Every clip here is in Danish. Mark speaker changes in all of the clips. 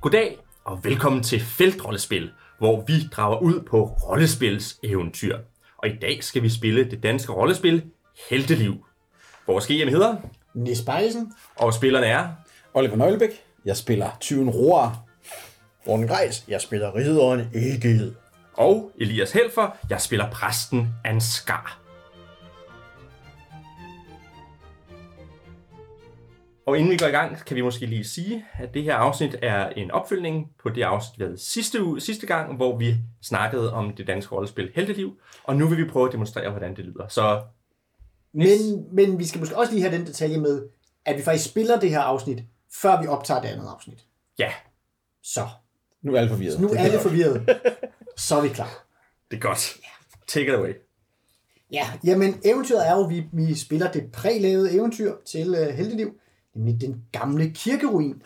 Speaker 1: Goddag og velkommen til Feltrollespil, hvor vi drager ud på rollespils eventyr. Og i dag skal vi spille det danske rollespil Helteliv. Vores GM hedder,
Speaker 2: Nis Bejlesen.
Speaker 1: og spillerne er...
Speaker 3: Oliver Nøglebæk. Jeg spiller tyven Roar.
Speaker 4: Morten Grejs, jeg spiller ridderen Egil.
Speaker 1: Og Elias Helfer, jeg spiller præsten Ansgar. Og inden vi går i gang, kan vi måske lige sige, at det her afsnit er en opfølgning på det afsnit, vi havde sidste, uge, sidste gang, hvor vi snakkede om det danske rollespil Helteliv. Og nu vil vi prøve at demonstrere, hvordan det lyder. Så
Speaker 2: Men, men vi skal måske også lige have den detalje med, at vi faktisk spiller det her afsnit, før vi optager det andet afsnit.
Speaker 1: ja,
Speaker 2: Så,
Speaker 3: Nu er alle forvirret.
Speaker 2: nu er alle forvirret. Så er vi klar.
Speaker 1: det er godt. Take it away.
Speaker 2: Ja, jamen eventyret er jo, at vi, vi spiller det prælavede eventyr til uh, Helteliv, nemlig den gamle kirkeruin.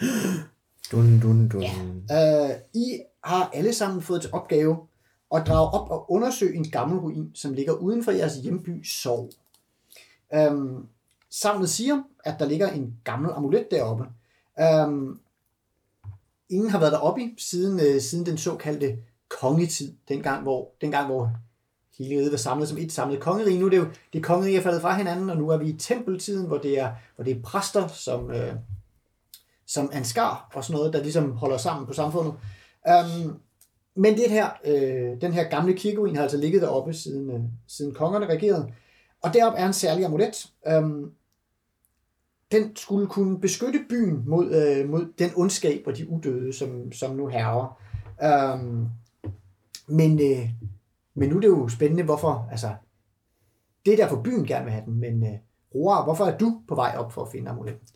Speaker 4: Dun, dun, dun.
Speaker 2: Uh, I har alle sammen fået til opgave at drage op og undersøge en gammel ruin, som ligger uden for jeres hjemby Sov. Um, Samlet siger, at der ligger en gammel amulet deroppe. Um, ingen har været deroppe i siden, uh, siden den såkaldte kongetid, dengang hvor, dengang hvor hele riget var samlet som et samlet kongerige. Nu er det jo, det kongerige er faldet fra hinanden, og nu er vi i tempeltiden, hvor det er, hvor det er præster, som, øh, som anskar og sådan noget, der ligesom holder sammen på samfundet. Um, men det her, øh, den her gamle kirkeruin har altså ligget deroppe, siden, øh, siden kongerne regerede. Og deroppe er en særlig amulet. Um, den skulle kunne beskytte byen mod, øh, mod den ondskab og de udøde, som, som nu herrer. Um, men, øh, men nu er det jo spændende, hvorfor, altså, det er derfor byen gerne vil have den, men øh, Roar, hvorfor er du på vej op for at finde amuletten?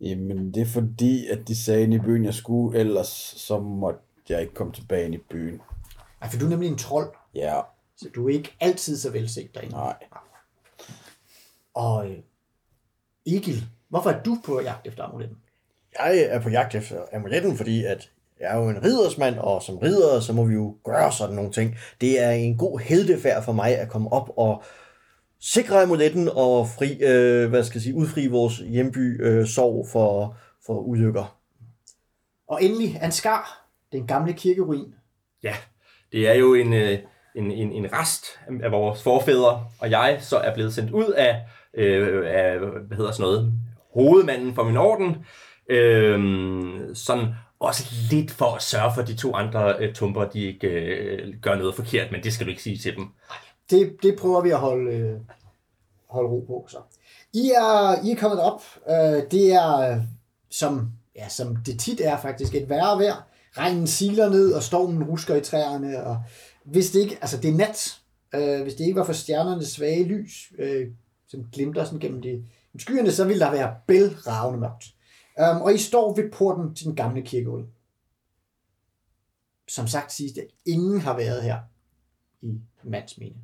Speaker 3: Jamen, det er fordi, at de sagde i byen, jeg skulle, ellers så måtte jeg ikke komme tilbage ind i byen.
Speaker 2: Nej, for du er nemlig en trold,
Speaker 3: Ja,
Speaker 2: så du er ikke altid så velset derinde.
Speaker 3: nej.
Speaker 2: Og øh, Egil, hvorfor er du på jagt efter amuletten?
Speaker 4: Jeg er på jagt efter amuletten, fordi at jeg er jo en riddersmand, og som ridder, så må vi jo gøre sådan nogle ting. Det er en god heldefærd for mig at komme op og sikre amuletten og fri, øh, hvad skal jeg sige, udfri vores hjemby øh, sorg for, for ulykker.
Speaker 2: Og endelig Ansgar, den gamle kirkeruin.
Speaker 1: Ja, det er jo en, øh, en, en, en rest af vores forfædre, og jeg så er blevet sendt ud af, øh, af hvad hedder sådan noget, hovedmanden for min orden, øh, sådan også lidt for at sørge for, at de to andre øh, tumper, de ikke øh, gør noget forkert, men det skal du ikke sige til dem.
Speaker 2: Det, det prøver vi at holde, øh, holde ro på. Så. I, er, I er kommet op. Øh, det er, som, ja, som det tit er faktisk, et værre vejr. Regnen siler ned, og stormen rusker i træerne. Og hvis det ikke, altså det er nat, øh, hvis det ikke var for stjernernes svage lys, øh, som glimter sådan gennem de skyerne, så ville der være bælragende mørkt. Um, og I står ved porten til den gamle kirkeruin. Som sagt siges det, at ingen har været her i mandsmine.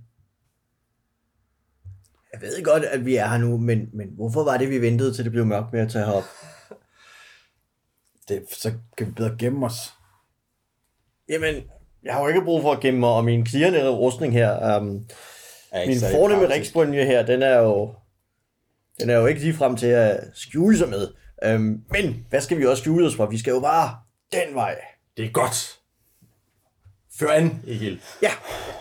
Speaker 4: Jeg ved godt, at vi er her nu, men, men hvorfor var det, vi ventede til det blev mørkt med at tage herop?
Speaker 3: Det, så kan vi bedre gemme os.
Speaker 4: Jamen, jeg har jo ikke brug for at gemme mig, og min klirrende rustning her, um, min fornemme riksbrynje her, den er jo den er jo ikke lige frem til at skjule sig med. Um, men hvad skal vi også skjule os for? Vi skal jo bare den vej.
Speaker 1: Det er godt. Før an, Egil.
Speaker 4: Ja,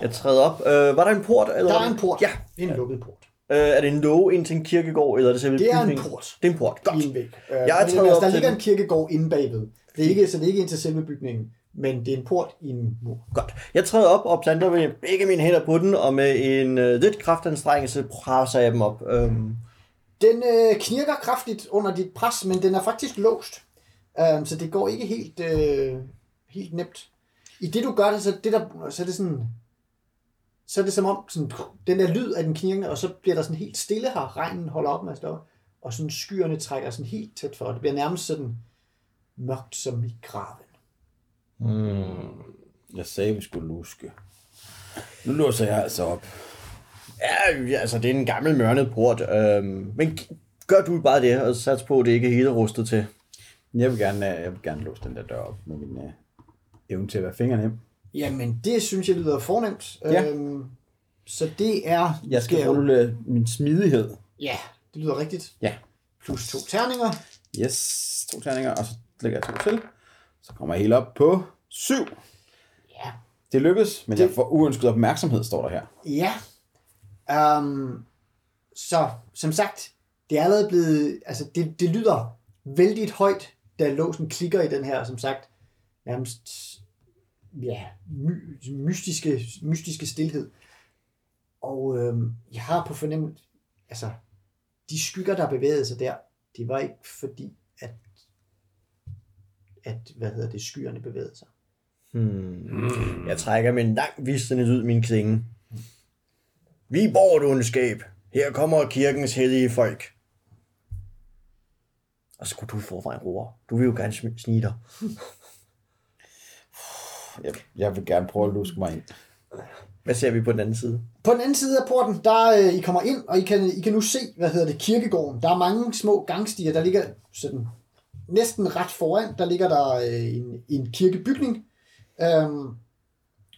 Speaker 4: jeg træder op. Uh, var der en port? Eller
Speaker 2: Der
Speaker 4: var
Speaker 2: er
Speaker 4: det-
Speaker 2: en port.
Speaker 4: Ja.
Speaker 2: En lukket port.
Speaker 4: Uh, er det en låge ind til en kirkegård, eller er det selve
Speaker 2: Det er en
Speaker 4: bygningen?
Speaker 2: port.
Speaker 4: Det er en port. Godt.
Speaker 2: I en væg. Uh,
Speaker 4: Jeg er
Speaker 2: men
Speaker 4: trædet
Speaker 2: altså,
Speaker 4: op
Speaker 2: der
Speaker 4: til
Speaker 2: ligger
Speaker 4: den.
Speaker 2: en kirkegård inde bagved. Det er ikke, så det er ikke ind til selve bygningen, men det er en port i en mur.
Speaker 4: Godt. Jeg træder op og planter med begge mine hænder på den, og med en uh, lidt kraftanstrengelse presser jeg dem op. Um,
Speaker 2: den øh, knirker kraftigt under dit pres, men den er faktisk låst. Um, så det går ikke helt, øh, helt nemt. I det du gør det, så, det der, så er det sådan... Så er det som om, sådan, den der lyd af den knirkende, og så bliver der sådan helt stille her. Regnen holder op med at stå, og sådan skyerne trækker sådan helt tæt for. Det bliver nærmest sådan mørkt som i graven. Hmm.
Speaker 3: Jeg sagde, vi skulle luske. Nu låser jeg altså op
Speaker 4: ja, altså det er en gammel mørnet port. Um, men gør du bare det, og sats på, at det ikke er hele rustet til.
Speaker 3: Jeg vil gerne, øh, jeg vil gerne låse den der dør op med min uh, evne til at være fingernem.
Speaker 2: Jamen, det synes jeg lyder fornemt.
Speaker 3: Ja.
Speaker 2: Øhm, så det er...
Speaker 3: Jeg skal
Speaker 2: er-
Speaker 3: rulle min smidighed.
Speaker 2: Ja, det lyder rigtigt.
Speaker 3: Ja.
Speaker 2: Plus to terninger.
Speaker 3: Yes, to terninger, og så lægger jeg to til. Så kommer jeg helt op på 7.
Speaker 2: Ja.
Speaker 3: Det lykkes, men det... jeg får uønsket opmærksomhed, står der her.
Speaker 2: Ja. Um, så, som sagt, det er allerede blevet, altså det, det lyder vældig højt, da låsen klikker i den her, som sagt, nærmest, ja, my, mystiske, mystiske stillhed. Og øhm, jeg har på fornemmelse, altså, de skygger, der bevægede sig der, det var ikke fordi, at, at hvad hedder det, skyerne bevægede sig.
Speaker 4: Hmm. Jeg trækker med en lang ud min klinge. Vi bort ondskab. Her kommer kirkens hellige folk. Og så kunne du forvejen roer. Du vil jo gerne snige dig.
Speaker 3: Jeg, jeg vil gerne prøve at luske mig ind.
Speaker 4: Hvad ser vi på den anden side?
Speaker 2: På den anden side af porten, der øh, I kommer ind, og I kan, I kan nu se, hvad hedder det, kirkegården. Der er mange små gangstier, der ligger sådan næsten ret foran. Der ligger der øh, en, en kirkebygning. Øhm,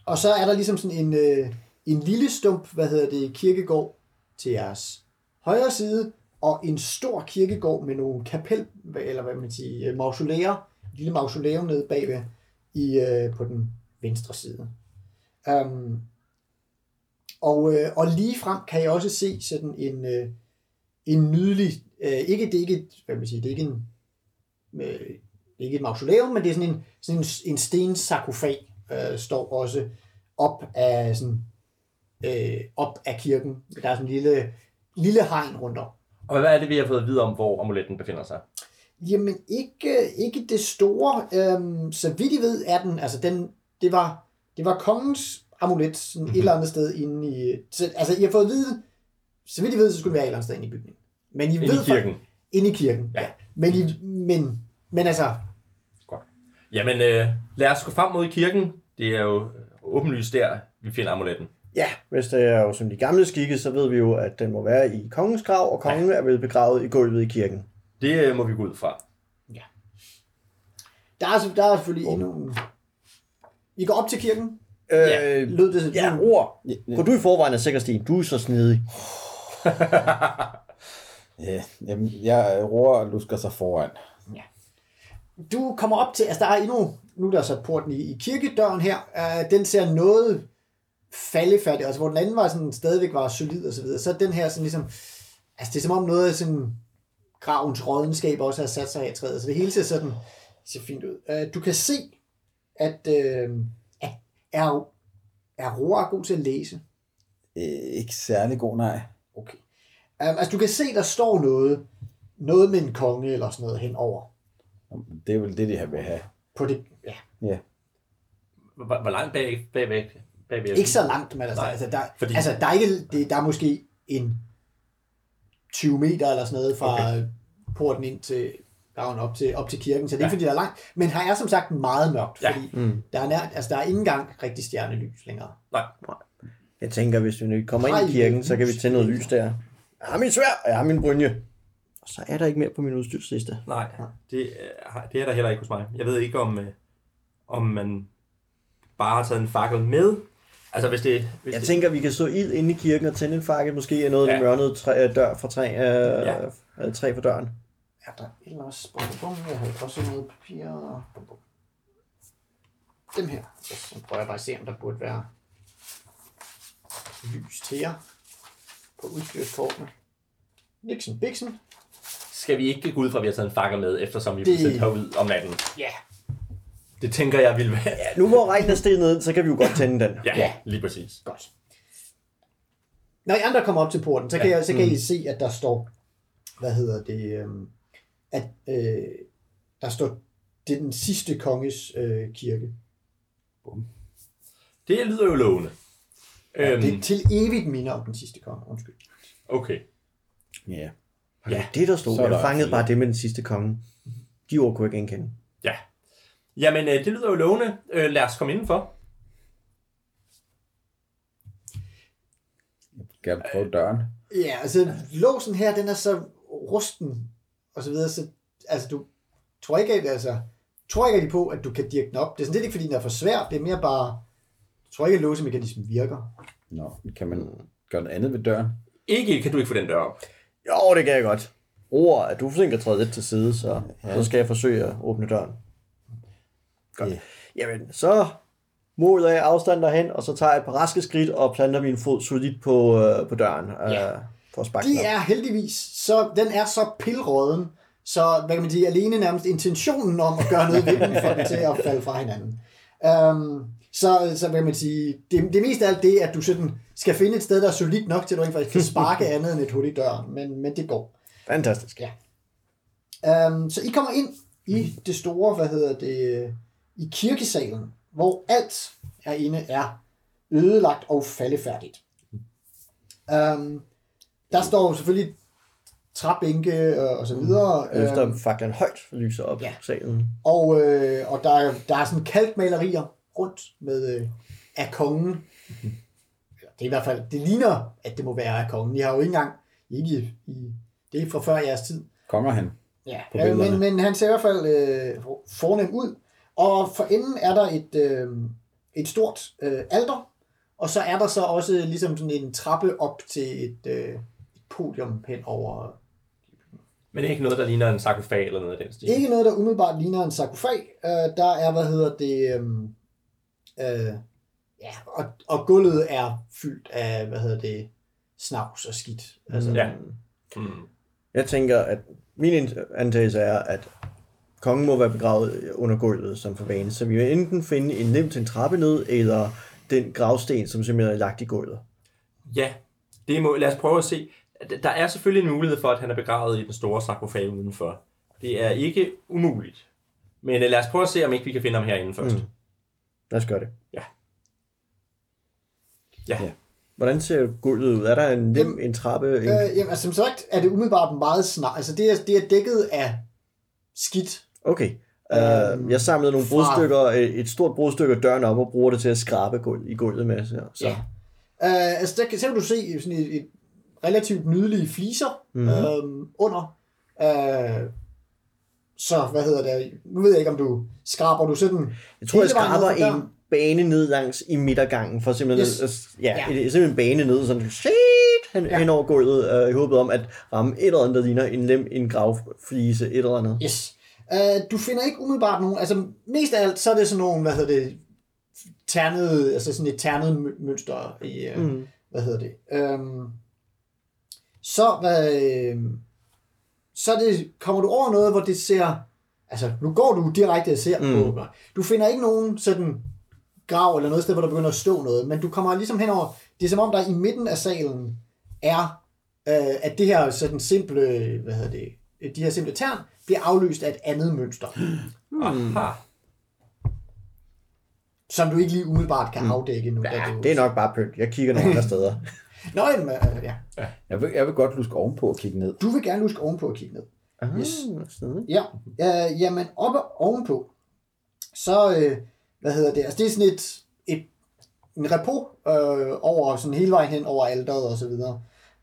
Speaker 2: og så er der ligesom sådan en, øh, en lille stump, hvad hedder det, kirkegård til jeres højre side, og en stor kirkegård med nogle kapel, eller hvad man siger, øh, mausoleer, mausolæer, et lille mausoleum nede bagved i, øh, på den venstre side. Um, og, øh, og lige frem kan jeg også se sådan en, øh, en nydelig, øh, ikke, det er ikke, hvad man siger, det er ikke en, øh, det er ikke et mausoleum, men det er sådan en, sådan en, en stensarkofag, øh, står også op af, sådan, øh, op af kirken. Der er sådan en lille, lille hegn rundt om.
Speaker 1: Og hvad er det, vi har fået at vide om, hvor amuletten befinder sig?
Speaker 2: Jamen, ikke, ikke det store. Øhm, så vidt I ved, er den, altså den, det var, det var kongens amulet, sådan mm-hmm. et eller andet sted inde i, så, altså I har fået at vide, så vidt I ved, så skulle det være et eller andet sted inde i bygningen. Men I
Speaker 1: Inde
Speaker 2: ved
Speaker 1: i kirken.
Speaker 2: Inde i kirken, ja.
Speaker 1: Ja.
Speaker 2: Men, I, men, men altså,
Speaker 1: Jamen, øh, lad os gå frem mod kirken. Det er jo åbenlyst der, vi finder amuletten.
Speaker 4: Ja, hvis det er jo som de gamle skikke, så ved vi jo, at den må være i kongens grav, og kongen er vel begravet i gulvet i kirken.
Speaker 1: Det øh, må vi gå ud fra.
Speaker 2: der er, der er selvfølgelig endnu... I går op til kirken,
Speaker 4: Øh,
Speaker 2: lød det
Speaker 4: ja, ord. Går du i forvejen er sikker, Sten? Du er så snedig.
Speaker 3: Ja, jamen, jeg roer og lusker sig foran.
Speaker 2: Du kommer op til, altså der er endnu, nu er der så porten i, i kirkedøren her, uh, den ser noget faldefærdig, altså hvor den anden var sådan, stadigvæk var solid og så videre, så den her sådan ligesom, altså det er som om noget af sådan gravens rådenskab også har sat sig i træet, så det hele ser sådan, ser fint ud. Uh, du kan se, at, uh, er, er Roar god til at læse?
Speaker 3: Øh, ikke særlig god, nej.
Speaker 2: Okay. Um, altså du kan se, der står noget, noget med en konge eller sådan noget henover.
Speaker 3: Det er vel det, de her vil have.
Speaker 2: På det, ja,
Speaker 3: Ja.
Speaker 1: Hvor, hvor langt bag, bagved? Bagved
Speaker 2: Ikke så langt, men altså,
Speaker 1: Nej,
Speaker 2: altså, der,
Speaker 1: fordi-
Speaker 2: altså der, er ikke, det, der er måske en 20 meter eller sådan noget fra okay. porten ind til graven op til, op til kirken, så det er ikke
Speaker 1: Ja.
Speaker 2: fordi, der er langt. Men her er som sagt meget mørkt,
Speaker 1: Ja.
Speaker 2: fordi mm. der, er nær, altså, der er ikke engang rigtig stjernelys længere.
Speaker 1: Nej.
Speaker 4: Jeg tænker, hvis vi nu kommer ind
Speaker 2: Ej,
Speaker 4: i kirken, så kan vi tænde noget lys der. Jeg har min svær, og jeg har min brynje. Og så er der ikke mere på min udstyrsliste.
Speaker 1: Nej, det, øh, det er der heller ikke hos mig. Jeg ved ikke, om, øh, om man bare har taget en fakkel med. Altså, hvis det... Hvis
Speaker 4: Jeg
Speaker 1: det,
Speaker 4: tænker, vi kan så ild inde i kirken og tænde en fakkel. Måske er noget af
Speaker 1: Ja.
Speaker 4: det mørnede træ, øh, dør fra træ, øh,
Speaker 1: Ja.
Speaker 4: ja. træ for døren.
Speaker 2: Er der ellers... Bum, bum, bum, jeg har også noget papir. og-. Dem her. Så prøver jeg bare at se, om der burde være lys til jer på udstyrskortene. Nixon Bixen.
Speaker 1: skal vi ikke gå ud fra, at vi har taget en fakkel med, eftersom vi
Speaker 2: Det-
Speaker 1: bliver sendt herud om natten?
Speaker 2: Ja.
Speaker 1: Det tænker jeg vil være...
Speaker 4: Ja, nu hvor regnen er steget ned, så kan vi jo godt tænde den.
Speaker 1: Ja, ja. lige præcis.
Speaker 2: Godt. Når I andre kommer op til porten, så kan,
Speaker 1: Ja.
Speaker 2: jeg, så kan I se, at der står, hvad hedder det, øhm, at øh, der står, det er den sidste konges øh, kirke.
Speaker 1: Det lyder jo lovende.
Speaker 2: Øhm. Det er
Speaker 1: Øhm,
Speaker 2: til evigt minder om den sidste konge. Undskyld.
Speaker 1: okay.
Speaker 3: Ja.
Speaker 4: Ja, det der stod.
Speaker 3: Så er
Speaker 4: Jeg
Speaker 3: der
Speaker 4: fangede bare det med den sidste konge. De ord kunne jeg ikke genkende.
Speaker 1: Ja. Jamen, øh, det lyder jo lovende. Øh, lad os komme indenfor.
Speaker 3: Skal jeg prøve døren?
Speaker 2: Ja, altså låsen her, den er så rusten, og så videre, så altså du tror ikke, at, altså, tror ikke på, at du kan dirke den op. Det er sådan lidt ikke, fordi den er for svær, det er mere bare, jeg tror ikke, at låsemekanismen virker.
Speaker 3: Nå, kan man gøre noget andet ved døren?
Speaker 1: Ikke kan du ikke få den dør op.
Speaker 4: Jo, det kan jeg godt. Ord, at du er forsinket træde lidt til side, så, så skal jeg forsøge at åbne døren. Godt.
Speaker 3: Ja.
Speaker 4: Jamen, så måler jeg afstand derhen, og så tager jeg et par raske skridt og planter min fod solidt på, øh, på døren øh, for at sparke
Speaker 2: De
Speaker 4: den op.
Speaker 2: er heldigvis, så den er så pilråden, så hvad kan man sige, alene nærmest intentionen om at gøre noget ved den, får den til at falde fra hinanden. Um, så, så hvad kan man sige, det, det meste af alt det, at du sådan skal finde et sted, der er solidt nok til, at du rent faktisk kan sparke andet end et hul i døren, men, men det går.
Speaker 4: Fantastisk.
Speaker 2: Ja. Um, så I kommer ind i det store, hvad hedder det, i kirkesalen, hvor alt herinde er ødelagt og faldefærdigt. Um, der står selvfølgelig træbænke og, og så videre.
Speaker 4: Efter
Speaker 2: øhm,
Speaker 4: faklen højt lyser op
Speaker 2: Ja.
Speaker 4: ja. salen.
Speaker 2: og, øh, og der, er, der er sådan kalkmalerier rundt med øh, af kongen. Det er i hvert fald, det ligner, at det må være af kongen. I har jo ikke engang, ikke i, i det er fra før jeres tid,
Speaker 3: Kommer han?
Speaker 2: Ja,
Speaker 3: på
Speaker 2: øh, men, men han ser i hvert fald øh, fornem ud. Og for enden er der et, øh, et stort øh, alter, og så er der så også ligesom sådan en trappe op til et, øh, et podium hen over.
Speaker 1: Men det er ikke noget, der ligner en sarkofag eller noget af den stil.
Speaker 2: Ikke noget, der umiddelbart ligner en sarkofag. Øh, der er, hvad hedder det, øh, øh, ja, og, og gulvet er fyldt af, hvad hedder det, snavs og skidt. Altså,
Speaker 1: Ja. Mm.
Speaker 4: Jeg tænker, at min antagelse er, at kongen må være begravet under gulvet som for vane, så vi vil enten finde en nem til en trappe ned, eller den gravsten, som simpelthen er lagt i gulvet.
Speaker 1: Ja, det må, lad os prøve at se. Der er selvfølgelig en mulighed for, at han er begravet i den store sarkofag udenfor. Det er ikke umuligt. Men øh, lad os prøve at se, om ikke vi kan finde ham herinde først.
Speaker 4: Mm. Lad os gøre det.
Speaker 1: Ja. Ja.
Speaker 3: Ja.
Speaker 4: Hvordan ser gulvet ud? Er der en nem
Speaker 2: Jamen,
Speaker 4: en trappe? En...
Speaker 2: Øh, jamen, altså, som sagt er det umiddelbart meget snart. Altså, det er, det er dækket af skidt.
Speaker 4: Okay.
Speaker 2: Øhm,
Speaker 4: Uh, jeg samlede nogle
Speaker 2: fra-
Speaker 4: brudstykker, et et stort brudstykke af døren op og bruger det til at skrabe gulv, i gulvet med. Så. så.
Speaker 2: Ja. Uh, altså, der kan, så kan du se sådan et, et relativt nydelige fliser
Speaker 4: Mhm.
Speaker 2: mm-hmm. øhm, under. Uh, så, hvad hedder det? Nu ved jeg ikke, om du skraber du sådan...
Speaker 4: Jeg tror, jeg skraber en bane ned langs i midtergangen, for simpelthen
Speaker 2: Yes.
Speaker 4: at, ja,
Speaker 2: Ja.
Speaker 4: Et, simpelthen en bane ned, sådan shit, hen,
Speaker 2: Ja.
Speaker 4: hen over gulvet, uh, i håbet om at ramme et eller andet, der ligner en lem, en gravflise, et eller andet.
Speaker 2: Yes. Uh, du finder ikke umiddelbart nogen... Altså, mest af alt, så er det sådan nogle, hvad hedder det, ternede, altså sådan et ternet mø- mønster i, uh,
Speaker 4: Mm.
Speaker 2: hvad hedder det, øhm, så, hvad, øhm, så det, kommer du over noget, hvor det ser, altså nu går du direkte og ser mm. på, du finder ikke nogen sådan grav eller noget sted, hvor der begynder at stå noget, men du kommer ligesom henover, det er som om der i midten af salen er, øh, at det her sådan simple, hvad hedder det, de her simple tern, bliver afløst af et andet mønster,
Speaker 1: Aha.
Speaker 2: som du ikke lige umiddelbart kan afdække nu. da du...
Speaker 4: Det er nok bare pynt. Jeg kigger nogle andre steder.
Speaker 2: Nå, jamen, øh, ja.
Speaker 3: Jeg vil, jeg vil godt luske ovenpå og kigge ned.
Speaker 2: Du vil gerne huske ovenpå at kigge ned.
Speaker 4: Ah,
Speaker 2: Yes.
Speaker 4: sådan.
Speaker 2: Ja, øh, jamen oppe ovenpå, så, øh, hvad hedder det, altså det er sådan et, et en repo øh, over sådan hele vejen hen over alderet og så videre.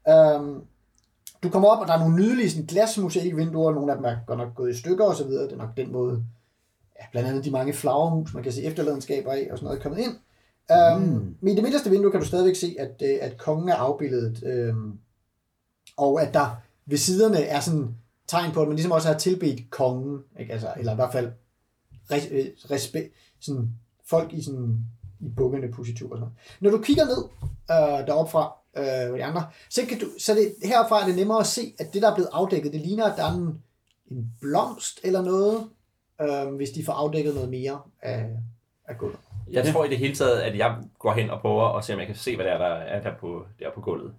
Speaker 2: Øhm, du kommer op, og der er nogle nydelige sådan, glasmosaikvinduer, nogle af dem er godt nok gået i stykker og så videre, det er nok den måde, ja, blandt andet de mange flagermus, man kan se efterladenskaber af og sådan noget, er kommet ind. Øhm,
Speaker 3: Mm.
Speaker 2: Men i det midterste vindue kan du stadigvæk se, at, øh, at kongen er afbildet, øhm, og at der ved siderne er sådan tegn på, at man ligesom også har tilbedt kongen, ikke? Altså, eller i hvert fald res, øh, respekt, sådan folk i sådan i bukkende positur og sådan noget. Når du kigger ned øh, deroppe fra øh, de andre, så, kan du, så det, herfra er det nemmere at se, at det, der er blevet afdækket, det ligner, at der er en, en blomst eller noget, øh, hvis de får afdækket noget mere af, af gulvet.
Speaker 1: Jeg tror i det hele taget, at jeg går hen og prøver at se, om jeg kan se, hvad der er, der er der på, der på gulvet.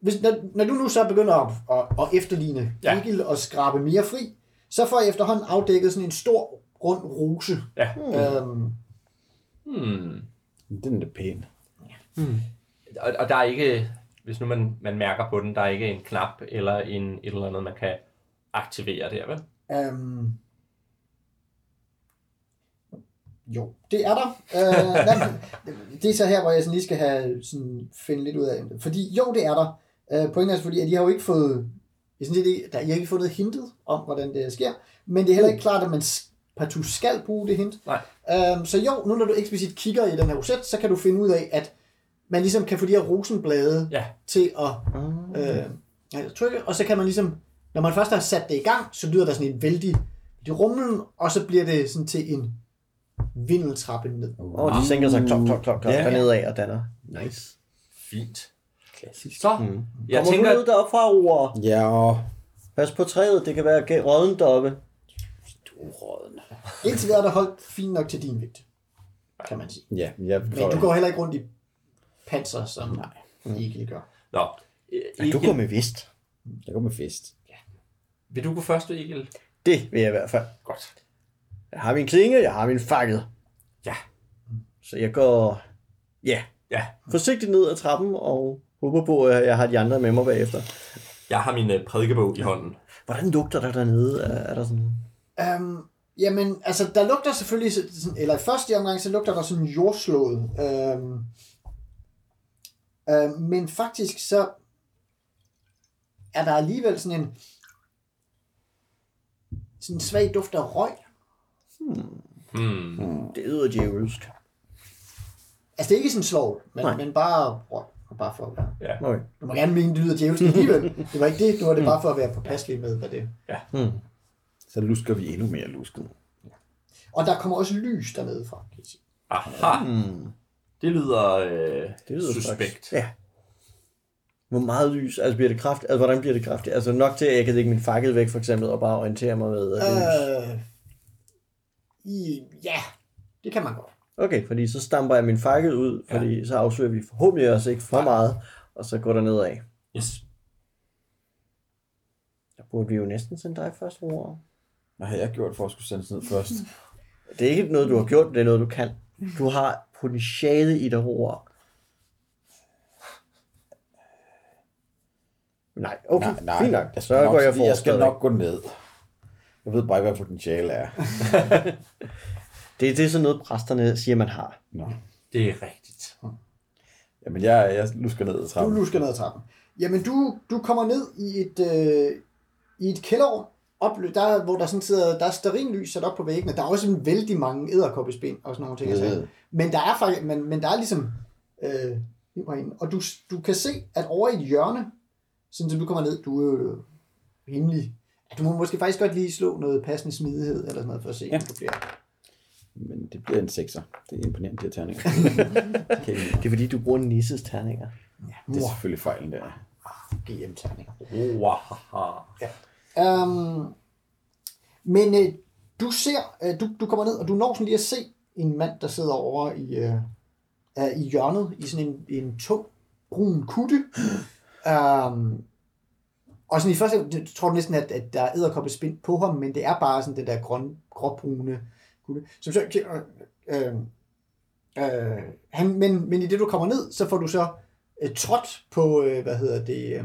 Speaker 2: Hvis, når, når du nu så begynder at, at, at efterligne
Speaker 1: Ja.
Speaker 2: ja. Egil og skrabe mere fri, så får jeg efterhånden afdækket sådan en stor rund rose.
Speaker 1: Ja.
Speaker 2: Øhm,
Speaker 1: Hmm.
Speaker 3: Den er pæn.
Speaker 1: Og, og der er ikke, hvis nu man, man mærker på den, der er ikke en knap eller en, et eller andet, man kan aktivere der, vel?
Speaker 2: øhm, jo, det er der. Øh, nej, det er så her, hvor jeg sådan lige skal have sådan, finde lidt ud af det. Fordi jo, det er der. Øh, pointen er selvfølgelig, at de har jo ikke fået, jeg synes, det, der, I har ikke fundet hintet om, hvordan det sker. Men det er heller ikke klart, at man partout skal bruge det hint.
Speaker 1: Nej.
Speaker 2: Øhm, så jo, nu når du eksplicit kigger i den her roset, så kan du finde ud af, at man ligesom kan få de her rosenblade
Speaker 1: Ja.
Speaker 2: til at øh, ja, trykke, og så kan man ligesom, når man først har sat det i gang, så lyder der sådan en vældig det rumlen, og så bliver det sådan til en vindeltrappe ned.
Speaker 4: Og de sænker sig klok, klok, klok, klok,
Speaker 3: Ja.
Speaker 4: af og danner. Nice.
Speaker 1: Fint.
Speaker 3: Klassisk.
Speaker 1: Så,
Speaker 4: Mm.
Speaker 1: jeg
Speaker 4: Kommer
Speaker 1: tænker,
Speaker 4: du ned deroppe fra, Roar?
Speaker 3: Ja, og
Speaker 4: Pas på træet, det kan være rådden deroppe.
Speaker 3: du råden.
Speaker 2: Indtil videre er der holdt fint nok til din vægt, kan man sige.
Speaker 3: Ja, jeg
Speaker 2: Men du går heller ikke rundt i panser, som Egil gør.
Speaker 1: Nå,
Speaker 4: Ja, du går med vist.
Speaker 3: Jeg går med fest.
Speaker 1: Vil du gå først, Egil?
Speaker 4: Det vil jeg i hvert fald.
Speaker 1: Godt.
Speaker 4: Jeg har min klinge, jeg har min fakkel.
Speaker 1: Ja.
Speaker 4: Så jeg går, ja,
Speaker 1: Ja,
Speaker 4: forsigtigt ned ad trappen og håber på, at jeg har de andre med mig bagefter.
Speaker 1: jeg har min øh, prædikebog i hånden.
Speaker 4: Hvordan lugter der dernede? Er, er der sådan...
Speaker 2: Um, jamen, altså, der lugter selvfølgelig, så- sådan, eller i første omgang, så lugter der sådan jordslået. Um, um, men faktisk så er der alligevel sådan en sådan en svag duft af røg.
Speaker 1: Hmm.
Speaker 4: Det yder djævelsk.
Speaker 2: Altså, det er ikke sådan slår, men,
Speaker 4: Nej.
Speaker 2: men bare røg. Bare for at være.
Speaker 1: Ja.
Speaker 4: Okay.
Speaker 2: Du må gerne mene, det lyder djævelsk alligevel. Det var ikke det, nu var det bare for at være påpasselig med, hvad det
Speaker 4: Hmm.
Speaker 3: Så lusker vi endnu mere lusket.
Speaker 2: Og der kommer også lys dernede fra, kan jeg sige.
Speaker 1: Aha,
Speaker 4: Hmm.
Speaker 1: Det lyder, øh,
Speaker 4: Det lyder
Speaker 1: suspekt.
Speaker 4: Straks. Ja. Hvor meget lys? Altså bliver det kraftigt? Altså hvordan bliver det kraftigt? Altså nok til, at jeg kan lægge min fakkel væk for eksempel, og bare orientere mig med, at det er lys.
Speaker 2: Øh, i, ja, det kan man godt.
Speaker 4: Okay, fordi så stamper jeg min fakkel ud, fordi så afslører vi forhåbentlig også ikke for meget, og så går der nedad.
Speaker 1: Yes.
Speaker 4: Der burde vi jo næsten sende dig først, Roar.
Speaker 3: Hvad har jeg gjort for at skulle sendes ned først?
Speaker 4: Det er ikke noget, du har gjort, det er noget, du kan. Du har potentiale i dig, Roar. Nej, okay, nej, nej. fint nok.
Speaker 3: Jeg
Speaker 4: Så
Speaker 3: skal, nok,
Speaker 4: går jeg
Speaker 3: jeg skal nok gå ned. Jeg ved bare ikke, hvad potentiale er.
Speaker 4: Det, det er sådan noget, præsterne siger, man har.
Speaker 3: Nå.
Speaker 1: Det er rigtigt.
Speaker 3: Jamen, jeg, jeg lusker ned ad
Speaker 2: Du
Speaker 3: trappen.
Speaker 2: lusker ned ad trappen. Jamen, du, du kommer ned i et, øh, i et kælderrum, op, der, hvor der sådan sidder, der er stearinlys sat op på væggene. Der er også en vældig mange æderkoppespind og sådan nogle ting.
Speaker 3: Øh.
Speaker 2: Øh. Men der er faktisk, men, men der er ligesom, øh, og du, du kan se, at over i et hjørne, sådan som du kommer ned, du er jo rimelig, ja, du må måske faktisk godt lige slå noget passende smidighed, eller sådan noget, for at se,
Speaker 3: Ja.
Speaker 2: om du bliver.
Speaker 3: Men det bliver en sekser. Det er imponerende, de her terninger. okay,
Speaker 4: Det er fordi, du bruger Nisses terninger.
Speaker 3: det er selvfølgelig fejlen der.
Speaker 2: GM-terninger.
Speaker 1: Wow.
Speaker 2: Um, men øh, du ser, øh, du, du kommer ned, og du når sådan lige at se en mand, der sidder over i, øh, øh, i hjørnet, i sådan en, en tung, brun kutte. Um, og sådan i første, tror du næsten, at, at der er æderkoppe spind på ham, men det er bare sådan den der grøn, gråbrune kutte. Som så, øh, øh, øh, han, men, men i det, du kommer ned, så får du så øh, trådt på, øh, hvad hedder det, øh,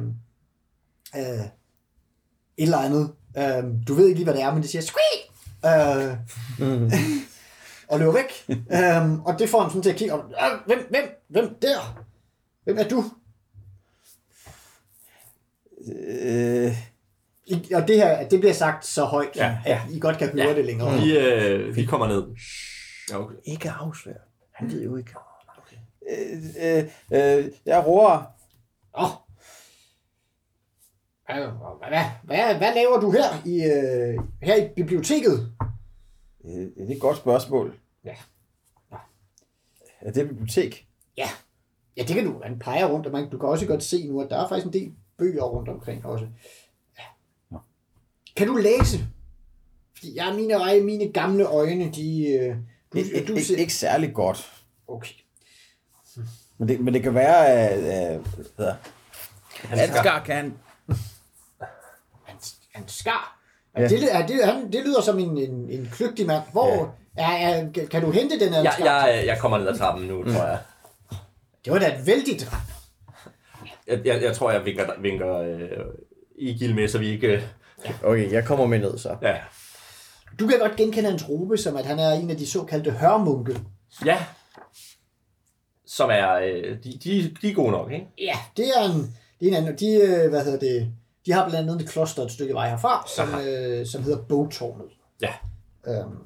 Speaker 2: øh, et eller andet. Øhm, du ved ikke lige, hvad det er, men det siger squeak! Øh,
Speaker 4: Mm.
Speaker 2: og løber væk. øhm, og det får ham sådan til at kigge op. "Øh, Hvem, hvem, hvem der? Hvem er du?
Speaker 3: Øh,
Speaker 2: I, og det her, det bliver sagt så højt,
Speaker 1: Ja,
Speaker 2: at I godt kan høre
Speaker 1: Ja.
Speaker 2: det længere.
Speaker 1: Vi, øh, vi kommer ned. Ja, okay.
Speaker 4: Ikke afsløre. Han ved jo ikke.
Speaker 3: øh, øh, øh, jeg roer.
Speaker 2: Åh. Hvad, hvad, hvad, hvad laver du her i, øh, her i biblioteket?
Speaker 3: Øh, det er et godt spørgsmål.
Speaker 2: Ja.
Speaker 3: Er det et bibliotek?
Speaker 2: Ja. Ja, det kan du. Han peger rundt, og man, du kan også godt se nu, at der er faktisk en del bøger rundt omkring også. Ja.
Speaker 3: Nå.
Speaker 2: Kan du læse? Fordi jeg mine, øje, mine gamle øjne, de... øh, Du,
Speaker 3: Ik- ik-
Speaker 2: du
Speaker 3: ikke,
Speaker 2: ser...
Speaker 3: ikke særlig godt.
Speaker 2: Okay.
Speaker 3: Men det, men det kan være, at... Hvad hedder Ansgar kan...
Speaker 2: Han, han skar.
Speaker 3: Ja.
Speaker 2: Ja. Det, er, det, han, det lyder som en, en, en kløgtig mand. Hvor er, er, kan du hente den her
Speaker 1: Jeg,
Speaker 2: skar?
Speaker 1: jeg, jeg kommer ned ad trappen nu, tror jeg.
Speaker 2: Det var da et vældigt drab.
Speaker 1: Jeg, jeg, jeg tror, jeg vinker, vinker øh, Egil med, så vi ikke... Øh,
Speaker 4: Okay, jeg kommer med ned så.
Speaker 1: ja.
Speaker 2: Du kan godt genkende hans robe, som at han er en af de såkaldte hørmunke.
Speaker 1: ja. Som er... Øh, de, de, de er gode nok, ikke?
Speaker 2: Ja, det er en, det er en anden, de, øh, hvad hedder det, de har blandt andet et kloster et stykke vej herfra, som, øh, som hedder Bogtårnet.
Speaker 1: Ja.
Speaker 2: Øhm,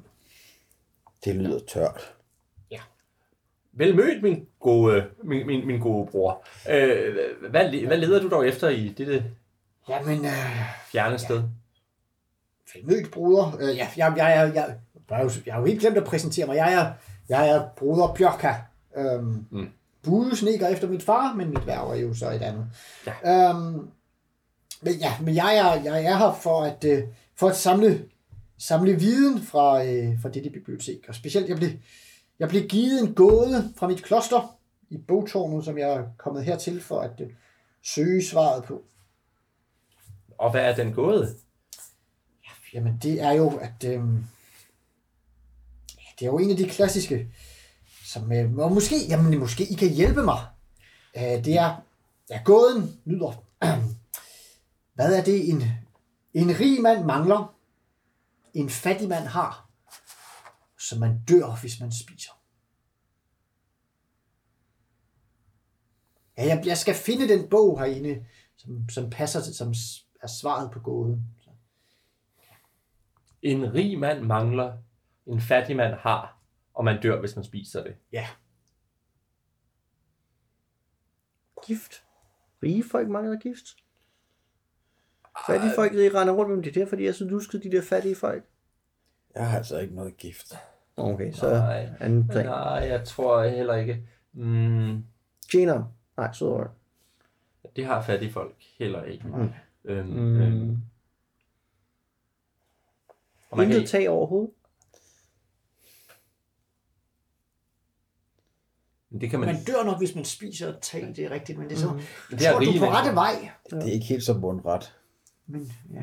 Speaker 3: Det lyder tørt.
Speaker 1: Vel mødt, min gode, min, min, min gode bror. Øh, hvad, hvad leder du dog efter i dette
Speaker 2: jamen, øh,
Speaker 1: fjerne sted?
Speaker 2: mødt bruder. Øh, ja, jeg, jeg, jeg, jeg, jeg, jo, jeg har jo helt glemt at præsentere mig. Jeg er, jeg er broder Bjørka. Øhm,
Speaker 1: Mm.
Speaker 2: Budesneker efter mit far, men mit værv er jo så et andet.
Speaker 1: Ja.
Speaker 2: Øhm, men ja, men jeg er, jeg er her for at, øh, for at samle, samle viden fra, øh, fra dette bibliotek. Og specielt, jeg blev, jeg blev givet en gåde fra mit kloster i bogtårnet, som jeg er kommet hertil for at øh, søge svaret på.
Speaker 1: Og hvad er den gået?
Speaker 2: Jamen, det er jo, at... Øh, det er jo en af de klassiske, som... Øh, og måske, jamen, måske I kan hjælpe mig. Øh, det er... Ja, gåden lyder... Hvad er det, en, en rig mand mangler, en fattig mand har, så man dør, hvis man spiser? Ja, jeg, jeg skal finde den bog herinde, som, som passer til, som er svaret på gåden.
Speaker 1: En rig mand mangler, en fattig mand har, og man dør, hvis man spiser det.
Speaker 2: Ja.
Speaker 4: Gift. Rige folk mangler gift. Fattige folk, de render rundt med det. Det er derfor, de er så luskede, de der fattige folk.
Speaker 3: Jeg har altså ikke noget gift.
Speaker 4: Okay, så
Speaker 1: Nej.
Speaker 4: anden ting.
Speaker 1: Nej, jeg tror heller ikke. Mm,
Speaker 4: Tjener. Nej, sødere.
Speaker 1: det har fattige folk heller ikke.
Speaker 4: Mm.
Speaker 1: Øhm,
Speaker 4: Mm.
Speaker 1: øhm, og man kan,
Speaker 4: Intet tag overhovedet.
Speaker 1: det kan man,
Speaker 2: Man dør nok, hvis man spiser et tag, det er rigtigt, men det er så...
Speaker 1: det
Speaker 2: Jeg
Speaker 1: er
Speaker 2: tror, du er på rette vej.
Speaker 3: Det er ikke helt så mundret.
Speaker 2: Men, ja.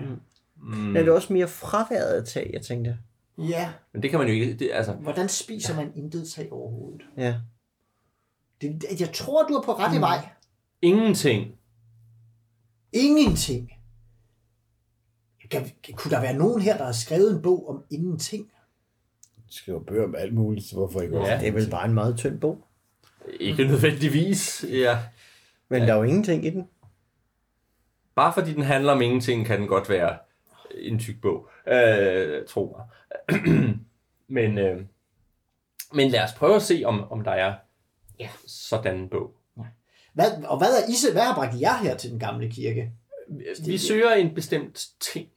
Speaker 1: Mm,
Speaker 4: Ja, det er også mere fraværet af tag, jeg tænkte.
Speaker 2: ja,
Speaker 1: men det kan man jo ikke. Det, altså,
Speaker 2: hvordan spiser man intet tag overhovedet?
Speaker 4: Ja.
Speaker 2: Det, det- jeg tror, du er på rette vej.
Speaker 1: ingenting.
Speaker 2: Ingenting. Kan, kunne der være nogen her, der har skrevet en bog om ingenting?
Speaker 3: Jeg skriver bøger om alt muligt, så hvorfor ikke
Speaker 1: Ja.
Speaker 3: også?
Speaker 4: Det er vel bare en meget tynd bog.
Speaker 1: Ikke nødvendigvis. Ja.
Speaker 4: Men der er jo ingenting i den.
Speaker 1: Bare fordi den handler om ingenting, kan den godt være en tyk bog. Øh, tro mig. men, øh, men lad os prøve at se, om, om der er
Speaker 2: Ja.
Speaker 1: sådan en bog.
Speaker 2: Hvad, og hvad er Isse? Hvad har bragt jer her til den gamle kirke?
Speaker 1: Vi søger en bestemt ting.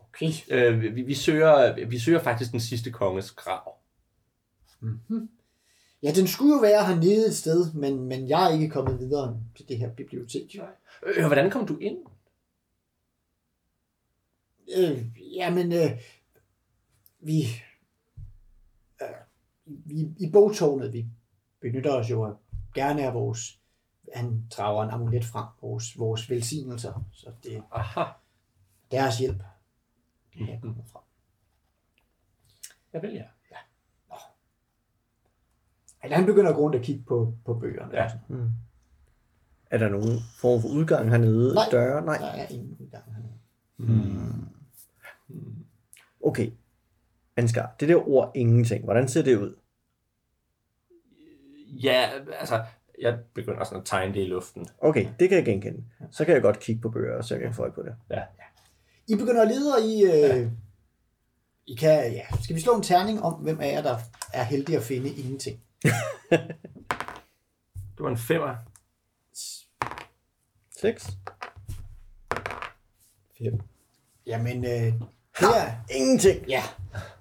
Speaker 2: Okay.
Speaker 1: Øh, vi, vi, søger, vi søger faktisk den sidste konges grav.
Speaker 2: Ja, den skulle jo være hernede et sted, men, men jeg er ikke kommet videre til det her bibliotek.
Speaker 1: Øh, hvordan kom du ind?
Speaker 2: Øh, jamen, øh, vi, øh, vi, i bogtårnet, vi benytter os jo gerne af vores, han drager en amulet frem, vores, vores velsignelser, så det er deres hjælp. Det her kommer fra.
Speaker 1: Jeg vil ja.
Speaker 2: Altså, han begynder at gå rundt og kigge på, på bøgerne.
Speaker 1: Ja.
Speaker 4: Mm. Er der nogen form for udgang hernede?
Speaker 2: Nej.
Speaker 4: Døre? Nej.
Speaker 2: Der er ingen udgang hernede.
Speaker 4: Okay. Ansgar, det der ord ingenting, hvordan ser det ud?
Speaker 1: Ja, altså, jeg begynder sådan at tegne det i luften.
Speaker 4: Okay, det kan jeg genkende. Så kan jeg godt kigge på bøger, og så kan jeg få øje på det.
Speaker 2: I begynder at lede, og I, øh, I kan, ja, skal vi slå en terning om, hvem af jer, der er heldig at finde ingenting?
Speaker 1: Det var en femmer.
Speaker 4: 6.
Speaker 3: Fem.
Speaker 2: Jamen, øh, det er,
Speaker 4: Ingenting.
Speaker 2: ja,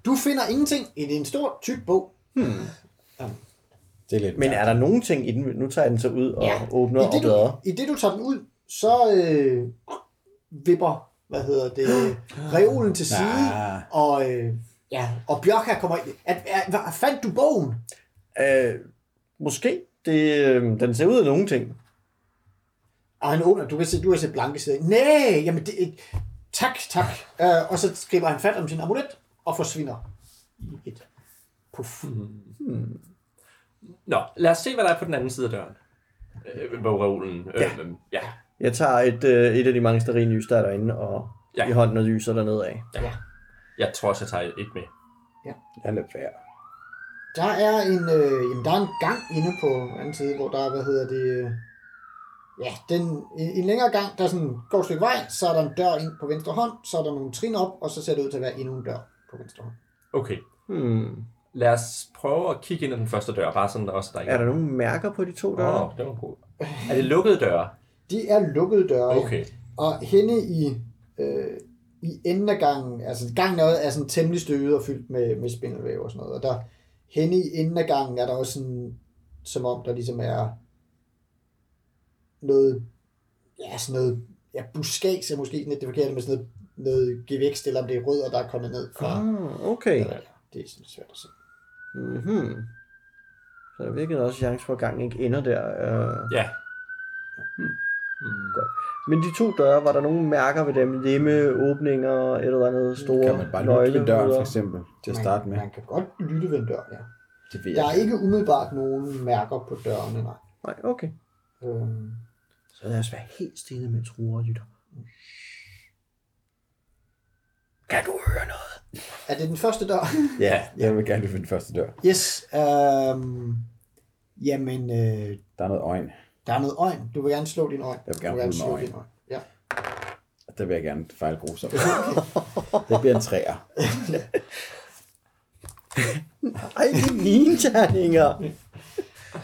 Speaker 2: du finder ingenting i en stor, tyk bog.
Speaker 3: Det er lidt
Speaker 4: Men er der nogen ting i den? Nu tager jeg den så ud og
Speaker 2: Ja.
Speaker 4: åbner
Speaker 2: I
Speaker 4: og
Speaker 2: det,
Speaker 4: bladrer.
Speaker 2: du, I det, du tager den ud, så øh, vipper, hvad hedder det, reolen til side,
Speaker 3: Ja.
Speaker 2: og, øh, ja, og Bjørk her kommer ind. At, at, at, fandt du bogen?
Speaker 4: Øh, måske. Det, øh, den ser ud af nogen ting.
Speaker 2: Og han åbner, du kan se, du kan se blanke sider. Nej, jamen det, tak, tak. Uh, og så skriver han fat om sin amulet og forsvinder i et puff.
Speaker 1: Nå, lad os se, hvad der er på den anden side af døren. Øh, bogreolen.
Speaker 4: Ja.
Speaker 1: Øh, ja.
Speaker 4: Jeg tager et, øh, et af de mange stearinlys, der er derinde, og
Speaker 1: Ja.
Speaker 4: ja. i hånden og lyser dernede af.
Speaker 1: ja. Jeg tror også, jeg tager et med.
Speaker 3: Jeg lader være.
Speaker 2: Der er en, øh, jamen, der er en gang inde på anden side, hvor der er, hvad hedder det, øh, ja, den, en, en længere gang, der sådan går et stykke vej, så er der en dør ind på venstre hånd, så er der nogle trin op, og så ser det ud til at være endnu en dør på venstre hånd.
Speaker 1: Okay.
Speaker 4: Hmm.
Speaker 1: Lad os prøve at kigge ind ad den første dør, bare sådan også der
Speaker 4: Er der nogen mærker på de to døre?
Speaker 1: Åh, det var god. Er det lukkede døre?
Speaker 2: De er lukkede døre, ja.
Speaker 1: Okay.
Speaker 2: Og henne i, øh, i enden af gangen, altså gangen er, er sådan temmelig støvet og fyldt med, med spindelvæv og sådan noget, og der henne i enden af gangen er der også sådan, som om der ligesom er noget, ja, sådan noget, ja, buskads er måske lidt det forkerte, med sådan noget, noget gevækst, eller om det er rødder, der er kommet ned fra.
Speaker 4: Ah, okay.
Speaker 2: Ja, det er sådan svært at se.
Speaker 4: Mm-hmm. Så der virkede også chance for, at gangen ikke ender der. Uh...
Speaker 1: Ja.
Speaker 4: Men de to døre, var der nogle mærker ved dem? Lemme, åbninger, et eller andet store
Speaker 3: Kan man bare lytte ved døren, for eksempel, til at starte med?
Speaker 2: Man, kan godt lytte ved en dør, ja.
Speaker 3: Det ved
Speaker 2: Der er
Speaker 3: jeg.
Speaker 2: ikke umiddelbart nogen mærker på dørene, nej.
Speaker 4: Nej, okay.
Speaker 2: Øhm,
Speaker 4: Så lad os være helt stille med truer og lytter. Kan du høre noget?
Speaker 2: er det den første dør?
Speaker 3: Ja, jeg vil gerne ved den første dør.
Speaker 2: yes. Øhm, jamen, øh,
Speaker 3: Der er noget øjne.
Speaker 2: Der er noget øjn. Du vil gerne slå din øjn.
Speaker 3: Jeg vil gerne
Speaker 2: du
Speaker 3: rulle med
Speaker 2: slå
Speaker 3: øjn.
Speaker 2: din øjn. Ja.
Speaker 3: Der vil jeg gerne fejle grusomt. det bliver en træer.
Speaker 4: Ej, det er mine terninger.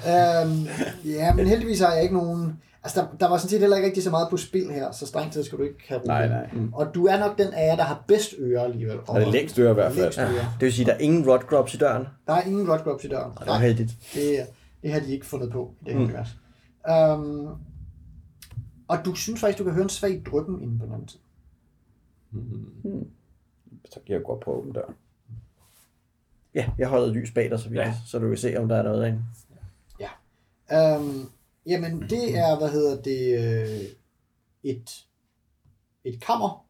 Speaker 2: Øhm, ja, men heldigvis har jeg ikke nogen... Altså, der, der var sådan set heller ikke rigtig så meget på spil her, så strengt taget skal du ikke have.
Speaker 3: Nej, nej.
Speaker 2: Og du er nok den af jer, der har bedst ører alligevel.
Speaker 3: Og det er længst øre i hvert fald.
Speaker 2: Ører.
Speaker 4: Det vil sige, der er ingen rod drops i døren.
Speaker 2: Der er ingen Rodgrubs i døren.
Speaker 4: Det var heldigt.
Speaker 2: det, det har de ikke fundet på i det her
Speaker 4: Mm.
Speaker 2: univers. Um, og du synes faktisk, du kan høre en svag dryppen inde på den anden side.
Speaker 3: Så kan jeg godt prøve at åbne døren.
Speaker 4: Ja, jeg holder et lys bag dig, så, vi,
Speaker 1: Ja.
Speaker 4: ja. så du kan se, om der er noget derinde.
Speaker 2: Um, jamen, det er, hvad hedder det, øh, et, et kammer,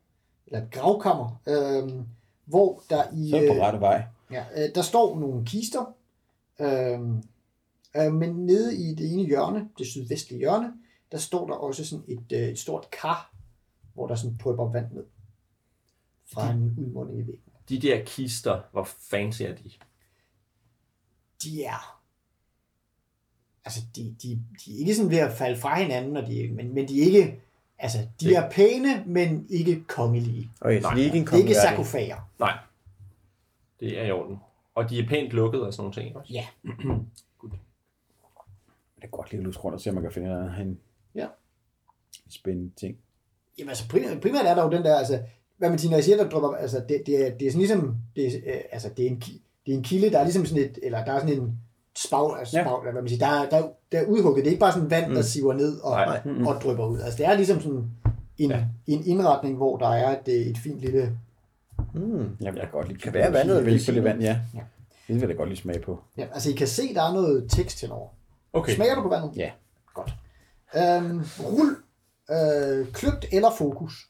Speaker 2: eller et gravkammer, øhm, hvor der i...
Speaker 3: Så er på
Speaker 2: øh,
Speaker 3: rette vej.
Speaker 2: Ja, øh, der står nogle kister, øhm, øh, men nede i det ene hjørne, det sydvestlige hjørne, der står der også sådan et, øh, et stort kar, hvor der sådan drypper vand ned fra en udmunding i væggen.
Speaker 1: De der kister, hvor fancy er de?
Speaker 2: De er altså, de, de, de er ikke sådan ved at falde fra hinanden, og de, men, men de er ikke, altså, de
Speaker 1: Det-
Speaker 2: er pæne, men ikke kongelige.
Speaker 4: Okay, så
Speaker 1: Nej,
Speaker 4: det er ikke en
Speaker 2: Det er ikke sarkofager.
Speaker 1: Nej. Det er i orden. Og de er pænt lukket og sådan nogle ting også.
Speaker 2: Ja.
Speaker 3: Det er godt lige at luske rundt og se, om man kan finde noget hen.
Speaker 2: Ja.
Speaker 3: Spændende ting.
Speaker 2: Jamen altså primært, primært er der jo den der, altså, hvad man siger, når jeg siger, der dropper, altså det, det, er, det er sådan ligesom, det er, øh, altså det er, en, det er en kilde, der er ligesom sådan et, eller der er sådan en spag, altså
Speaker 3: Ja.
Speaker 2: spag, eller hvad man siger, der, er- der, er- der er udhugget, det er ikke bare sådan vand, mm. der siver ned og,
Speaker 1: Nej.
Speaker 2: mm. og drypper ud, altså det er ligesom sådan en,
Speaker 1: Ja.
Speaker 2: en indretning, hvor der er et, øh, et fint lille,
Speaker 4: Mm.
Speaker 3: Jeg vil da godt lige
Speaker 4: Kan være vandet er
Speaker 3: Vælge på lidt
Speaker 4: velsignet.
Speaker 3: vand, ja.
Speaker 2: Ja.
Speaker 3: Det vil jeg godt lige smage på.
Speaker 2: ja, altså I kan se, der er noget tekst henover.
Speaker 1: Okay.
Speaker 2: Smager du på vandet?
Speaker 3: Ja.
Speaker 2: Godt. Øhm, rul, øh, kløgt eller fokus.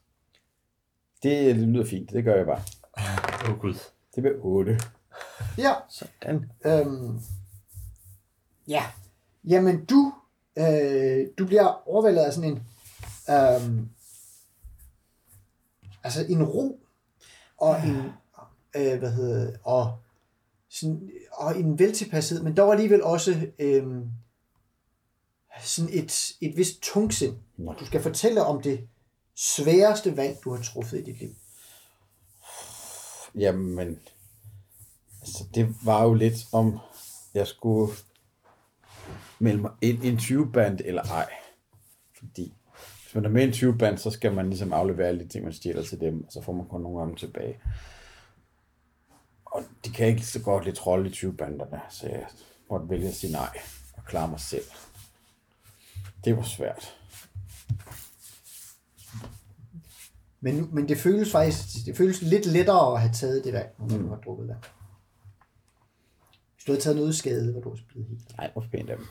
Speaker 3: Det, det lyder fint. Det gør jeg bare.
Speaker 1: Åh oh, gud.
Speaker 3: Det bliver 8.
Speaker 2: Ja,
Speaker 4: Sådan.
Speaker 2: Øhm, ja, jamen du, øh, du bliver overvældet af sådan en, øhm, altså en ro og en, øh, hvad hedder og, sådan, og en veltilpashed, men dog alligevel også øhm, sådan et, et vist tungsind. Du skal fortælle om det sværeste valg, du har truffet i dit liv.
Speaker 3: Jamen, altså det var jo lidt om, jeg skulle melde mig ind i en 20-band eller ej. Fordi hvis man er med i en 20-band, så skal man ligesom aflevere alle de ting, man stjæler til dem, og så får man kun nogle af dem tilbage. Og de kan ikke så godt lidt rolle i 20-banderne, så jeg måtte vælge at sige nej og klare mig selv. Det var svært.
Speaker 2: Men, men det føles faktisk det føles lidt lettere at have taget det valg, når du har drukket vand. Hvis du havde taget noget skade, hvor du også blevet helt.
Speaker 3: Nej, hvor pænt af dem.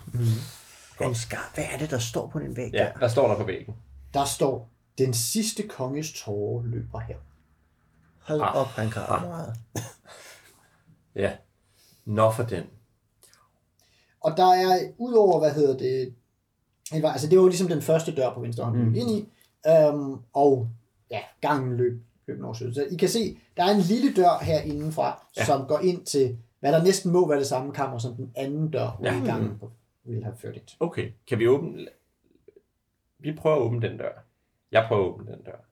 Speaker 4: Ansgar, hvad er det, der står på den væg
Speaker 1: Ja,
Speaker 4: der?
Speaker 1: der står der på væggen.
Speaker 2: Der står, den sidste konges tårer løber her.
Speaker 4: Hold
Speaker 1: Ah.
Speaker 4: op, han kan ret meget.
Speaker 1: Ja. Nå for den.
Speaker 2: Og der er, udover, hvad hedder det, var, altså det var jo ligesom den første dør på venstre hånd, mm. ind i, øhm, og ja, gangen løb, løb syd. Så I kan se, der er en lille dør her indenfra, ja.
Speaker 1: Ja.
Speaker 2: som går ind til, hvad der næsten må være det samme kammer, som den anden dør, hvor
Speaker 1: Ja.
Speaker 2: ja. gangen ville have ført ind.
Speaker 1: Okay. Kan vi åbne... Vi prøver at åbne den dør. Jeg prøver at åbne den dør.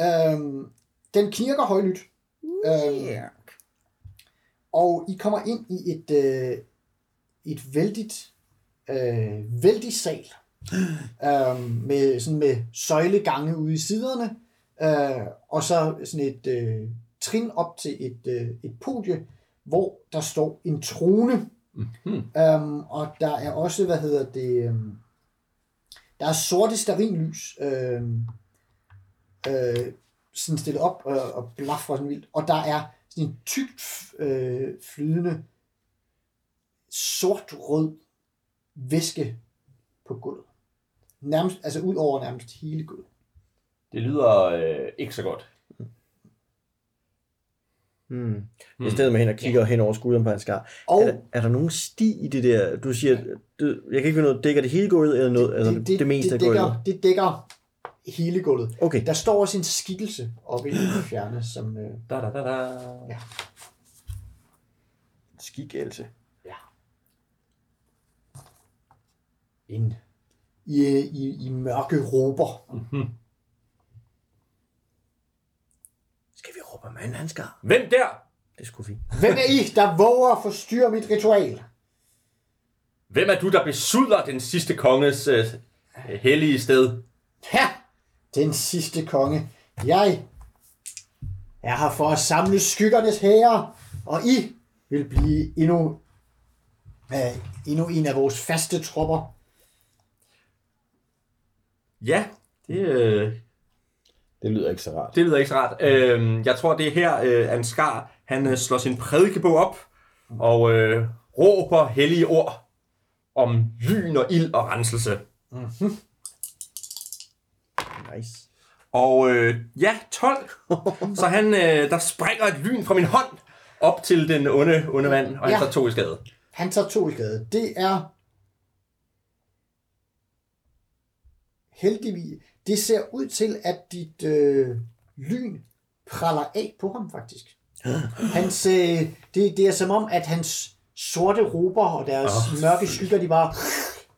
Speaker 2: Øhm, den knirker højlydt. Øhm, Og I kommer ind i et, øh, et vældigt, øh, vældig sal. øhm, med, sådan med søjlegange ude i siderne. øh, og så sådan et øh, trin op til et, øh, et podie, hvor der står en trone.
Speaker 1: Mhm.
Speaker 2: Øhm, og der er også, hvad hedder det, øhm, der er sorte sterinlys, øhm, øh, sådan stillet op øh, og blaffer sådan vildt. Og der er sådan en tykt øh, flydende sort-rød væske på gulvet. Nærmest, altså ud over nærmest hele gulvet.
Speaker 1: Det lyder øh, ikke så godt.
Speaker 4: Hmm. I stedet med hen og kigger hen over skulderen på hans skar.
Speaker 2: Og
Speaker 4: Er der, er der nogen sti i det der? Du siger, du, jeg kan ikke finde noget, dækker det hele gulvet, eller noget, altså det, det, det meste
Speaker 2: det,
Speaker 4: af
Speaker 2: dækker,
Speaker 4: gulvet?
Speaker 2: det dækker hele gulvet.
Speaker 4: Okay.
Speaker 2: Der står også en skikkelse oppe i det fjerne, som... Øh,
Speaker 1: Da, da, da, da.
Speaker 2: Ja.
Speaker 3: Skigelse.
Speaker 2: En, i, i, i mørke råber.
Speaker 4: Skal vi råbe mand, han skar?
Speaker 1: Hvem der?
Speaker 4: Det skulle vi.
Speaker 2: Hvem er I, der våger at forstyrre mit ritual?
Speaker 1: Hvem er du, der besudler den sidste konges øh, hellige sted?
Speaker 2: Her, den sidste konge. Jeg er her for at samle skyggernes hære, og I vil blive endnu, øh, endnu en af vores faste tropper.
Speaker 1: Ja, det, øh,
Speaker 3: Det lyder ikke så rart.
Speaker 1: det lyder ikke så rart. Øh, jeg tror, det er her, øh, Ansgar, han øh, slår sin prædikebog op og øh, råber hellige ord om lyn og ild og renselse.
Speaker 4: Nice.
Speaker 1: Og øh, ja, 12. Så han, øh, der springer et lyn fra min hånd op til den onde, onde mand, og han
Speaker 2: Ja.
Speaker 1: tager to i skade.
Speaker 2: Han tager to i skade. Det er heldigvis. Det ser ud til, at dit øh, lyn praller af på ham, faktisk. Hans, øh, det, det er som om, at hans sorte råber og deres oh. mørke skygger, de bare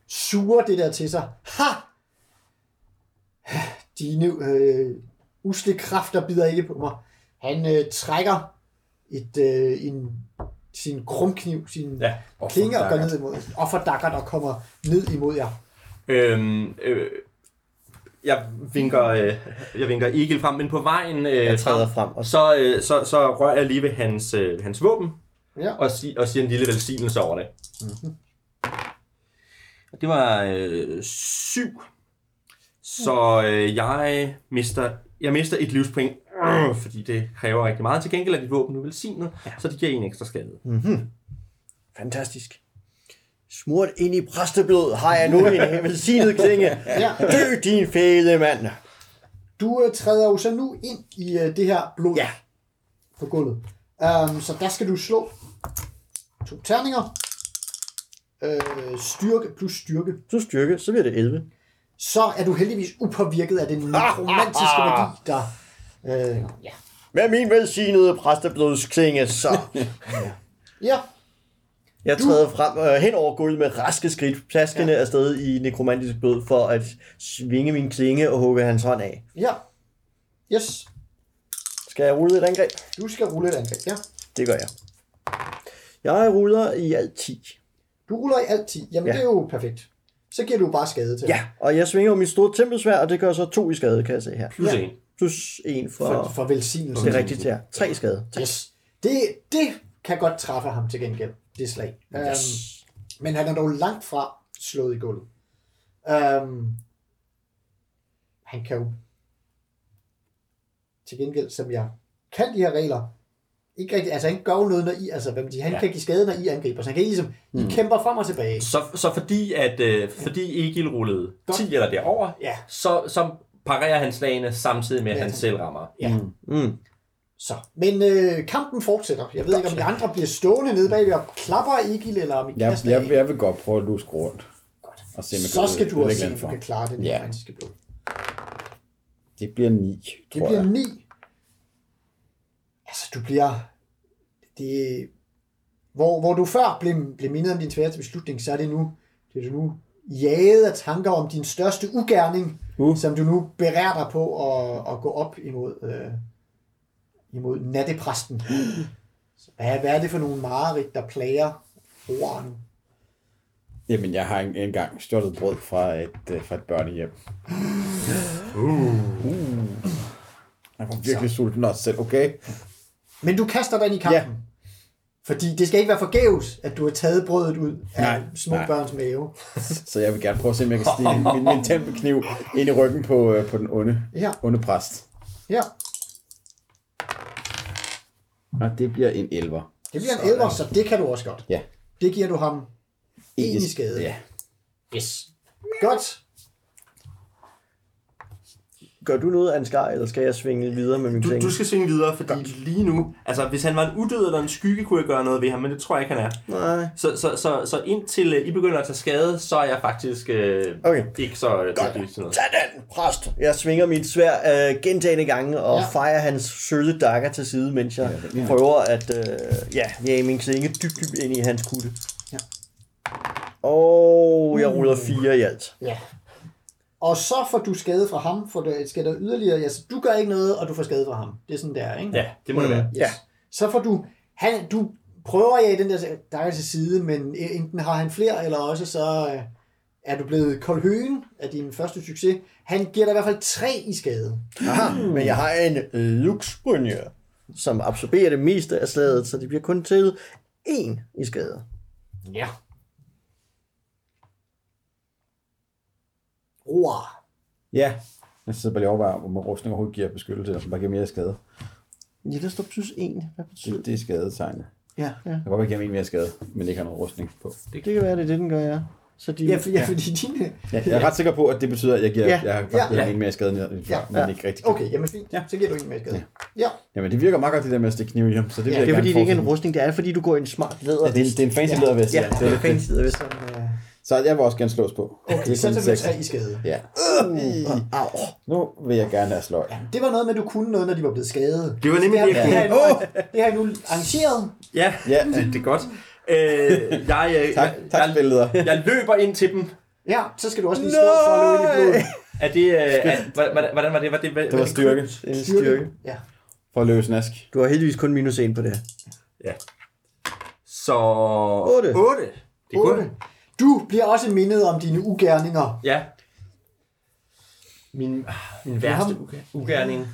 Speaker 2: suger det der til sig. Ha! Dine øh, usle kræfter bider ikke på mig. Han øh, trækker et, øh, en, sin krumkniv, sin
Speaker 1: Ja,
Speaker 2: klinge og går ned imod offerdakker, der kommer ned imod jer.
Speaker 1: Øhm, øh, jeg vinker, øh, jeg vinker Egil frem, men på vejen øh,
Speaker 4: Jeg træder frem, og
Speaker 1: så, øh, så, så rører jeg lige ved hans, øh, hans våben
Speaker 2: Ja.
Speaker 1: og, si, og siger en lille velsignelse over det. Mm-hmm. Det var øh, syv. Så øh, jeg mister jeg mister et livspoint, øh, fordi det kræver rigtig meget. Til gengæld er dit våben nu velsignet, ja. så det giver en ekstra skade.
Speaker 4: fantastisk. Smurt ind i præsteblod har jeg nu en velsignet klinge.
Speaker 2: Ja.
Speaker 4: Dø, din fæle mand.
Speaker 2: Du øh, træder jo så nu ind i øh, det her blod
Speaker 4: Ja.
Speaker 2: på gulvet. Um, så der skal du slå to terninger. Øh, styrke plus styrke.
Speaker 4: Så styrke, så bliver det 11.
Speaker 2: Så er du heldigvis upåvirket af den nekromantiske magi, der... Øh, ja.
Speaker 4: Med min velsignede præsteblodsklinge, så...
Speaker 2: ja,
Speaker 4: Jeg træder frem øh, hen over gulvet med raske skridt, plaskende ja. afsted i nekromantisk blod, for at svinge min klinge og hugge hans hånd af.
Speaker 2: ja. Yes,
Speaker 4: Skal jeg rulle et angreb?
Speaker 2: du skal rulle et angreb. Ja.
Speaker 4: Det gør jeg. Jeg ruller i alt 10.
Speaker 2: Du ruller i alt 10. Jamen,
Speaker 4: Ja.
Speaker 2: det er jo perfekt. Så giver du bare skade til.
Speaker 4: Ja, og jeg svinger mit store tempelsvær, og det gør så to i skade, kan jeg se her.
Speaker 1: Plus
Speaker 2: Ja.
Speaker 1: en.
Speaker 4: Plus en for...
Speaker 2: For, for velsignelse.
Speaker 4: Det er rigtigt, ja. Tre skade.
Speaker 2: Yes. Det, det kan godt træffe ham til gengæld, det slag.
Speaker 4: Yes.
Speaker 2: Um, men han er dog langt fra slået i gulvet. Um, han kan jo til gengæld, som jeg kan de her regler, ikke rigtig, altså han gør noget, når I, altså man siger, han
Speaker 1: Ja.
Speaker 2: kan give skade, når I angriber, så han kan ikke ligesom, I kæmper frem og tilbage.
Speaker 1: Så, så fordi, at, øh, fordi Egil rullede
Speaker 2: Godt.
Speaker 1: 10 eller derover,
Speaker 2: Ja,
Speaker 1: så, så parerer han slagene samtidig med, at
Speaker 2: Ja.
Speaker 1: han selv rammer.
Speaker 2: ja.
Speaker 4: Mm.
Speaker 2: Så. Men øh, kampen fortsætter. Jeg ved ikke, om de andre bliver stående nede bagved og klapper Egil, eller om I
Speaker 3: Jeg,
Speaker 2: kaster
Speaker 3: jeg, jeg vil godt prøve at luske rundt.
Speaker 2: Godt.
Speaker 3: Og se,
Speaker 2: Så skal du
Speaker 3: ødelægge
Speaker 2: også se, om du kan klare det
Speaker 3: Ja.
Speaker 2: nekromantiske blod.
Speaker 3: Det bliver 9,
Speaker 2: Det bliver. 9. Altså, du bliver... Det, hvor, hvor du før blev, blev mindet om din sværeste beslutning, så er det nu, det er du nu jaget af tanker om din største ugerning,
Speaker 3: Uh.
Speaker 2: som du nu berærer dig på at, at gå op imod, øh, imod nattepræsten. Så hvad, hvad er det for nogle mareridt, der plager roeren?
Speaker 3: Jamen, jeg har en- engang stjålet brød fra et, øh, fra et børnehjem. Jeg var virkelig sulten også selv, okay?
Speaker 2: Men du kaster dig ind i kampen.
Speaker 3: Ja.
Speaker 2: Fordi det skal ikke være forgæves, at du har taget brødet ud af
Speaker 3: Nej,
Speaker 2: små
Speaker 3: nej.
Speaker 2: børns mave.
Speaker 3: Så jeg vil gerne prøve at se, om jeg kan stige min, min tempelkniv ind i ryggen på, øh, på den onde,
Speaker 2: Ja.
Speaker 3: onde præst.
Speaker 2: Ja,
Speaker 3: Og det bliver en elver.
Speaker 2: det bliver en elver, så det kan du også godt.
Speaker 3: Ja.
Speaker 2: Det giver du ham en i skade.
Speaker 3: Ja.
Speaker 2: Yes. Godt.
Speaker 4: Gør du noget, Ansgar, eller skal jeg svinge videre med min
Speaker 1: Du,
Speaker 4: ting?
Speaker 1: du skal svinge videre, fordi lige nu... Altså, hvis han var en udød eller en skygge, kunne jeg gøre noget ved ham, men det tror jeg ikke, han er.
Speaker 4: Nej.
Speaker 1: Så, så, så, så indtil uh, I begynder at tage skade, så er jeg faktisk uh,
Speaker 4: Okay.
Speaker 1: ikke så uh, noget.
Speaker 4: Tag den, præst! Jeg svinger mit svær øh, gentagende gange og
Speaker 2: Ja.
Speaker 4: fejrer hans søde dakker til side, mens jeg ja, prøver at øh, ja, jage min klinge dybt, dybt ind i hans kutte.
Speaker 2: Ja.
Speaker 4: Og jeg ruller fire i alt.
Speaker 2: Ja. Og så får du skade fra ham, for det skal der yderligere, altså du gør ikke noget, og du får skade fra ham. Det er sådan der, ikke?
Speaker 1: Ja, det må det være.
Speaker 2: Yes.
Speaker 4: Ja.
Speaker 2: Så får du, han, du prøver at jage den der dakker til side, men enten har han flere, eller også så øh, er du blevet kold høen af din første succes. Han giver dig i hvert fald tre i skade.
Speaker 4: Aha, men jeg har en luxbrynje, som absorberer det meste af slaget, så det bliver kun til én i skade.
Speaker 2: Ja. Roar.
Speaker 3: Ja. Jeg sidder bare lige overvejer, om rustning overhovedet giver beskyttelse, eller bare giver mere skade.
Speaker 4: Ja, der står plus 1. Hvad betyder
Speaker 3: Det, det er skadetegnet.
Speaker 2: Ja.
Speaker 3: Jeg kan godt være, at give en mere skade, men ikke har noget rustning på.
Speaker 4: Det kan være, det er det, den gør, ja. Så de,
Speaker 2: Ja, for, ja, fordi dine...
Speaker 3: Ja, jeg er ret sikker på, at det betyder, at jeg giver
Speaker 4: Ja.
Speaker 3: jeg har faktisk
Speaker 2: Ja.
Speaker 3: givet en mere skade, end før,
Speaker 2: Ja.
Speaker 3: men
Speaker 4: Ja.
Speaker 3: ikke rigtig.
Speaker 2: Okay, jamen fint.
Speaker 3: Ja.
Speaker 2: Så giver du en mere skade. Ja.
Speaker 3: Jamen, det virker meget godt, det der med at stikke kniv i ham, så det
Speaker 2: Ja,
Speaker 4: det er fordi, det ikke er en rustning, det er fordi, du går i en smart læder.
Speaker 3: Ja, det, er, det er en fancy lædervest.
Speaker 4: Ja,
Speaker 3: Ja,
Speaker 4: det er en fancy lædervest.
Speaker 3: Så jeg vil også gerne slås på.
Speaker 2: Okay,
Speaker 3: det er
Speaker 2: så tager
Speaker 3: vi
Speaker 2: tre i skade.
Speaker 3: Ja.
Speaker 4: Uh, uh, au.
Speaker 3: Nu vil jeg gerne have sløj.
Speaker 2: Det var noget med, at du kunne noget, når de var blevet skadet.
Speaker 1: Det var nemlig
Speaker 2: det.
Speaker 1: Det
Speaker 2: har nu, det har jeg nu arrangeret.
Speaker 1: Ja,
Speaker 3: ja.
Speaker 1: Det, er godt. Øh, jeg, jeg,
Speaker 3: tak, tak,
Speaker 1: jeg,
Speaker 3: billeder.
Speaker 1: jeg løber ind til dem.
Speaker 2: Ja, så skal du også lige slå for at løbe ind i blodet.
Speaker 1: Er det, øh, er, hvordan, hvordan var det? Var det, var,
Speaker 3: det var styrke.
Speaker 4: En styrke.
Speaker 2: Ja.
Speaker 3: For at løbe snask.
Speaker 4: Du har heldigvis kun minus 1 på det.
Speaker 1: Ja. Så...
Speaker 4: 8.
Speaker 1: 8. Det er
Speaker 2: 8. Du bliver også mindet om dine ugerninger.
Speaker 1: Ja. Min, min værste uge- ugerning.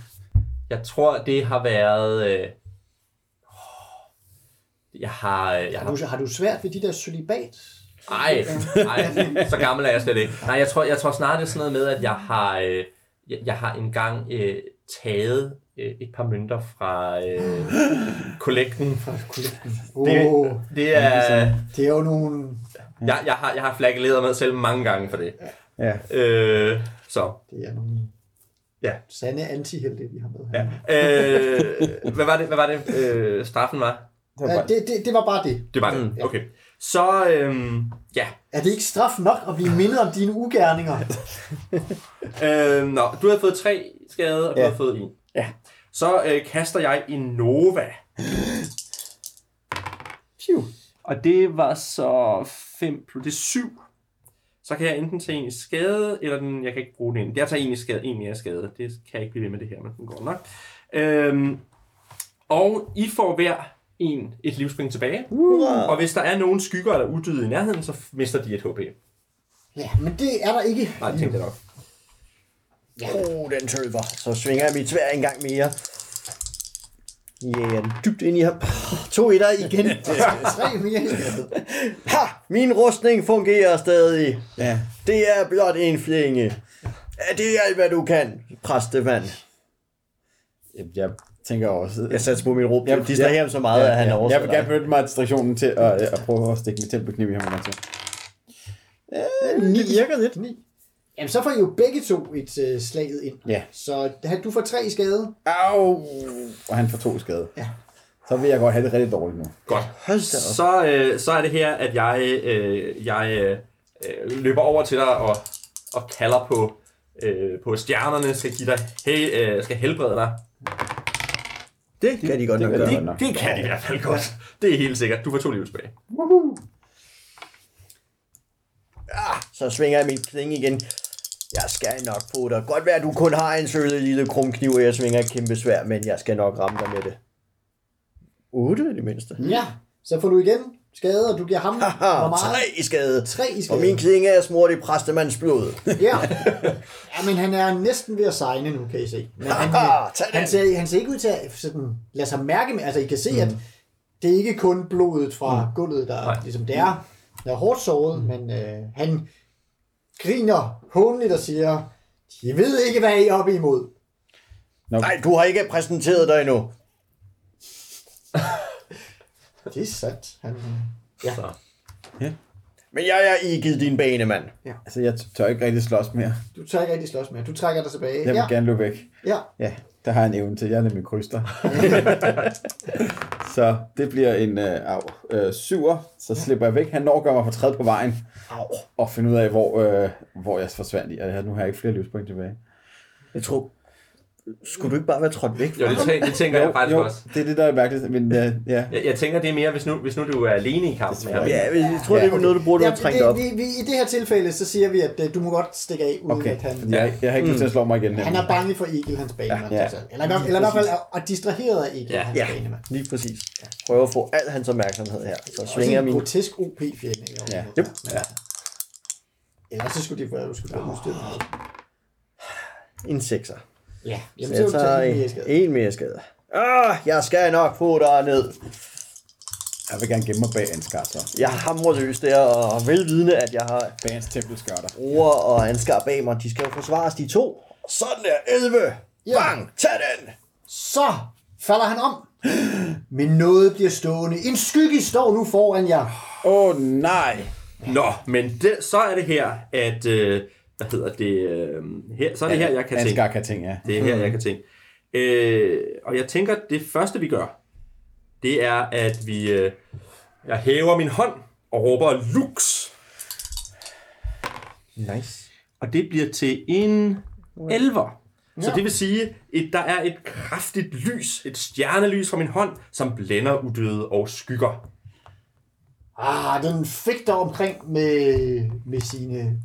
Speaker 1: Jeg tror, det har været... Øh, jeg har... øh, Jeg
Speaker 2: Har
Speaker 1: har
Speaker 2: du, har du svært ved de der celibat?
Speaker 1: Ej, ej, så gammel er jeg slet ikke. Nej, jeg tror, jeg tror snart, det er sådan noget med, at jeg har, øh, jeg, jeg har engang øh, taget øh, et par mønter fra øh, kollekten.
Speaker 2: Oh,
Speaker 1: Det, det er...
Speaker 2: det er jo nogle...
Speaker 1: Jeg, jeg, har, jeg har flagelleret mig selv mange gange for det.
Speaker 3: Ja.
Speaker 1: Øh, så,
Speaker 2: Det er nogle
Speaker 1: ja.
Speaker 2: sande antihelte, vi har med her.
Speaker 1: ja. Øh, hvad var det, hvad var det øh, straffen var?
Speaker 3: Det var
Speaker 2: Ja,
Speaker 3: bare-
Speaker 2: det, det, det var bare det.
Speaker 1: Det var det. Okay. Så, øhm, ja.
Speaker 2: Er det ikke straf nok at blive mindet om dine ugerninger?
Speaker 1: Øh, nå, du har fået tre skade, og du
Speaker 3: Ja.
Speaker 1: har fået en.
Speaker 4: Ja.
Speaker 1: Så øh, kaster jeg en Nova.
Speaker 2: Phew.
Speaker 1: Og det var så 5 plus, det er 7. Så kan jeg enten tage en i skade, eller den, jeg kan ikke bruge den ind. Jeg tager en i skade, en mere skade. Det kan jeg ikke blive ved med det her, men den går nok. Øhm, og I får hver en et livspoint tilbage.
Speaker 4: Hurra.
Speaker 1: Og hvis der er nogen skygger eller uddøde i nærheden, så mister de et HP.
Speaker 2: Ja, men det er der ikke.
Speaker 1: Nej, det tænkte jeg nok.
Speaker 4: Åh, oh, den tølver. Så svinger jeg mit svær en gang mere. Ja, yeah, dybt ind i ham. To etter igen.
Speaker 2: Tre mere.
Speaker 4: Ha! Min rustning fungerer stadig.
Speaker 3: Ja.
Speaker 4: Det er blot en flænge. Er det alt, hvad du kan, præstemand?
Speaker 3: Jeg tænker også...
Speaker 4: Jeg satte på min råb.
Speaker 3: Ja,
Speaker 4: Jeg distraherer ham så meget, at han
Speaker 3: ja.
Speaker 4: er
Speaker 3: Jeg vil gerne benytte mig af distraktionen til at, at prøve at stikke mit tempelkniv i ham. til.
Speaker 4: Det virker lidt.
Speaker 2: Ni. Jamen, så får I jo begge to et uh, slaget ind.
Speaker 3: Ja.
Speaker 2: Så han- du får tre i skade.
Speaker 3: Au! Og han får to skade.
Speaker 2: Ja.
Speaker 3: Så vil jeg godt have det rigtig dårligt nu.
Speaker 1: Godt.
Speaker 4: Hold.
Speaker 1: Så, øh, så er det her, at jeg, øh, jeg øh, øh, løber over til dig og, og kalder på, øh, på stjernerne, skal give dig, hey, øh, skal helbrede dig.
Speaker 4: Det kan de godt
Speaker 3: det
Speaker 4: nok
Speaker 3: kan
Speaker 4: gøre.
Speaker 3: de
Speaker 1: Det, det kan de i hvert fald godt. Det er helt sikkert. Du får to liv tilbage.
Speaker 2: Woohoo.
Speaker 4: Så svinger jeg min klinge igen. Jeg skal nok få dig. Godt være, at du kun har en søde lille krumkniv, og jeg svinger et kæmpe svær, men jeg skal nok ramme dig med det. 8 i det mindste.
Speaker 2: Ja, så får du igen skade, og du giver ham
Speaker 4: Haha,
Speaker 2: hvor meget?
Speaker 4: tre i skade.
Speaker 2: Tre i
Speaker 4: Og
Speaker 2: skade.
Speaker 4: min klinge er smurt i præstemandsblod.
Speaker 2: Ja. ja, men han er næsten ved at sejne nu, kan I se. Men han,
Speaker 4: Haha, tag
Speaker 2: han, ser, han ser ikke ud til at sådan, lade sig mærke med. Altså, I kan se, mm. at det er ikke kun blodet fra mm. gulvet, der
Speaker 1: Nej.
Speaker 2: ligesom det er. Der er hårdt såret, mm. men øh, han griner hånligt og siger, I ved ikke, hvad I er oppe imod.
Speaker 4: Nej, du har ikke præsenteret dig endnu.
Speaker 2: Det er sandt. Han, ja.
Speaker 1: Så.
Speaker 4: Men jeg er ikke din banemand.
Speaker 3: Altså, jeg tør ikke rigtig slås mere.
Speaker 2: Du tør ikke rigtig slås mere. Du trækker dig tilbage.
Speaker 3: Jeg vil
Speaker 2: ja.
Speaker 3: gerne løbe væk.
Speaker 2: ja.
Speaker 3: Ja, der har jeg en evne til. Jeg er nemlig kryster. så det bliver en øh, af, øh, syver. Så slipper jeg væk. Han når at gøre mig for træet på vejen.
Speaker 4: Au.
Speaker 3: Og finde ud af, hvor, øh, hvor jeg forsvandt i. Og nu har jeg ikke flere livspoint tilbage.
Speaker 4: Jeg tror... Skulle du ikke bare være trådt væk?
Speaker 1: Jo, det, tæ- det tænker jeg faktisk
Speaker 3: jo,
Speaker 1: også.
Speaker 3: det er det, der er mærkeligt. Men øh, ja,
Speaker 1: Jeg, jeg tænker, det er mere, hvis nu, hvis nu du er alene i kampen her.
Speaker 4: Ja, jeg tror, det er
Speaker 3: Ja,
Speaker 4: noget, du burde
Speaker 2: ja
Speaker 4: have trængt
Speaker 2: det,
Speaker 4: op.
Speaker 2: vi, vi, I det her tilfælde, så siger vi, at øh, du må godt stikke af, uden
Speaker 3: okay.
Speaker 2: at han...
Speaker 3: Fordi jeg, jeg har ikke lyst til at slå mig igen.
Speaker 2: Han er bange for Egil, hans banemand.
Speaker 3: Ja, ja.
Speaker 2: Ja, eller, i hvert- eller i hvert fald er, er distraheret af Egil,
Speaker 1: Ja.
Speaker 2: hans
Speaker 4: Ja,
Speaker 2: banemand.
Speaker 4: lige præcis. Prøver at få al hans opmærksomhed her. Så svinger jeg
Speaker 2: en
Speaker 4: min...
Speaker 2: grotesk OP-fjende.
Speaker 3: Ja.
Speaker 4: Yep.
Speaker 2: Ja. Ellers så skulle det være, at du skulle få udstyret.
Speaker 4: En sekser.
Speaker 2: Ja,
Speaker 4: Så
Speaker 2: jamen så
Speaker 4: jeg
Speaker 2: du
Speaker 4: tager
Speaker 2: tage en
Speaker 4: en,
Speaker 2: mere skade.
Speaker 4: en mere skade. Ah, jeg skal nok få dig ned.
Speaker 3: Jeg vil gerne gemme mig bag Ansgar, så.
Speaker 4: Jeg hamrer løs der, og velvidende, at jeg har
Speaker 3: Bag hans tempelskørter.
Speaker 4: Roer og Ansgar bag mig. De skal jo forsvares, de to. Sådan der, 11.
Speaker 2: Ja.
Speaker 4: Bang, tag den.
Speaker 2: Så falder han om. Men noget bliver stående. En skygge står nu foran jer.
Speaker 3: Åh, oh, nej!
Speaker 1: Nå, men det, så er det her, at... Øh, hvad hedder det? Øh, her, så er det her, jeg kan tænke.
Speaker 3: Ansgar kan ting, ja.
Speaker 1: Det er her, jeg kan tænke. Øh, og jeg tænker, det første, vi gør, det er, at vi... Øh, jeg hæver min hånd og råber Lux.
Speaker 4: Nice.
Speaker 1: Og det bliver til en elver. Så
Speaker 2: Ja.
Speaker 1: det vil sige, at der er et kraftigt lys, et stjernelys fra min hånd, som blænder udøde og skygger.
Speaker 2: Ah, den fægter omkring med, med sine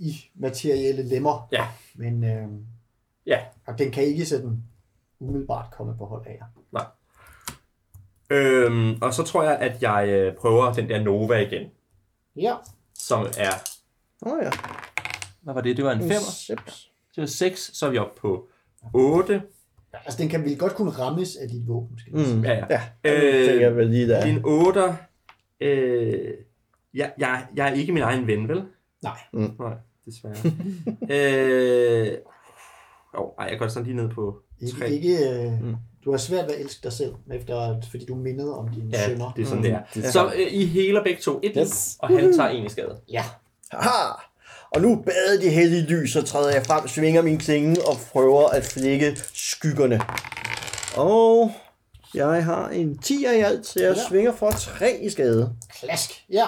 Speaker 2: immaterielle lemmer.
Speaker 1: Ja,
Speaker 2: Men øh,
Speaker 1: ja.
Speaker 2: og den kan ikke sådan umiddelbart komme på hold af jer.
Speaker 1: Nej. Øhm, og så tror jeg, at jeg øh, prøver den der Nova igen,
Speaker 2: Ja,
Speaker 1: som er...
Speaker 4: Åh oh, ja.
Speaker 1: Hvad var det? Det var en 5.
Speaker 4: Sips.
Speaker 1: Det var 6, så er vi oppe på 8.
Speaker 2: altså den kan vel godt kunne rammes af dit våben, skal jeg.
Speaker 4: Mm.
Speaker 1: Ja, ja.
Speaker 4: Ja,
Speaker 1: Øh,
Speaker 4: tænker jeg vel lige der.
Speaker 1: Din 8. Øh, jeg, jeg, jeg er ikke min egen ven, vel?
Speaker 2: Nej.
Speaker 1: Nej, desværre. øh, oh, ej, jeg går sådan lige ned på
Speaker 2: Ikke,
Speaker 1: 3.
Speaker 2: ikke, øh, du har svært ved at elske dig selv, efter, fordi du mindede om dine
Speaker 1: Ja,
Speaker 2: sønner.
Speaker 1: det er sådan, det
Speaker 3: det
Speaker 1: er. Så øh, I heler begge to et
Speaker 3: Yes.
Speaker 1: og han tager en i skade.
Speaker 2: Ja,
Speaker 4: Haha! Og nu badet de heldige lys, så træder jeg frem, svinger min klinge og prøver at flække skyggerne. Og jeg har en 10 i alt, så jeg
Speaker 2: Ja.
Speaker 4: svinger for 3 i skade.
Speaker 2: klask. Ja.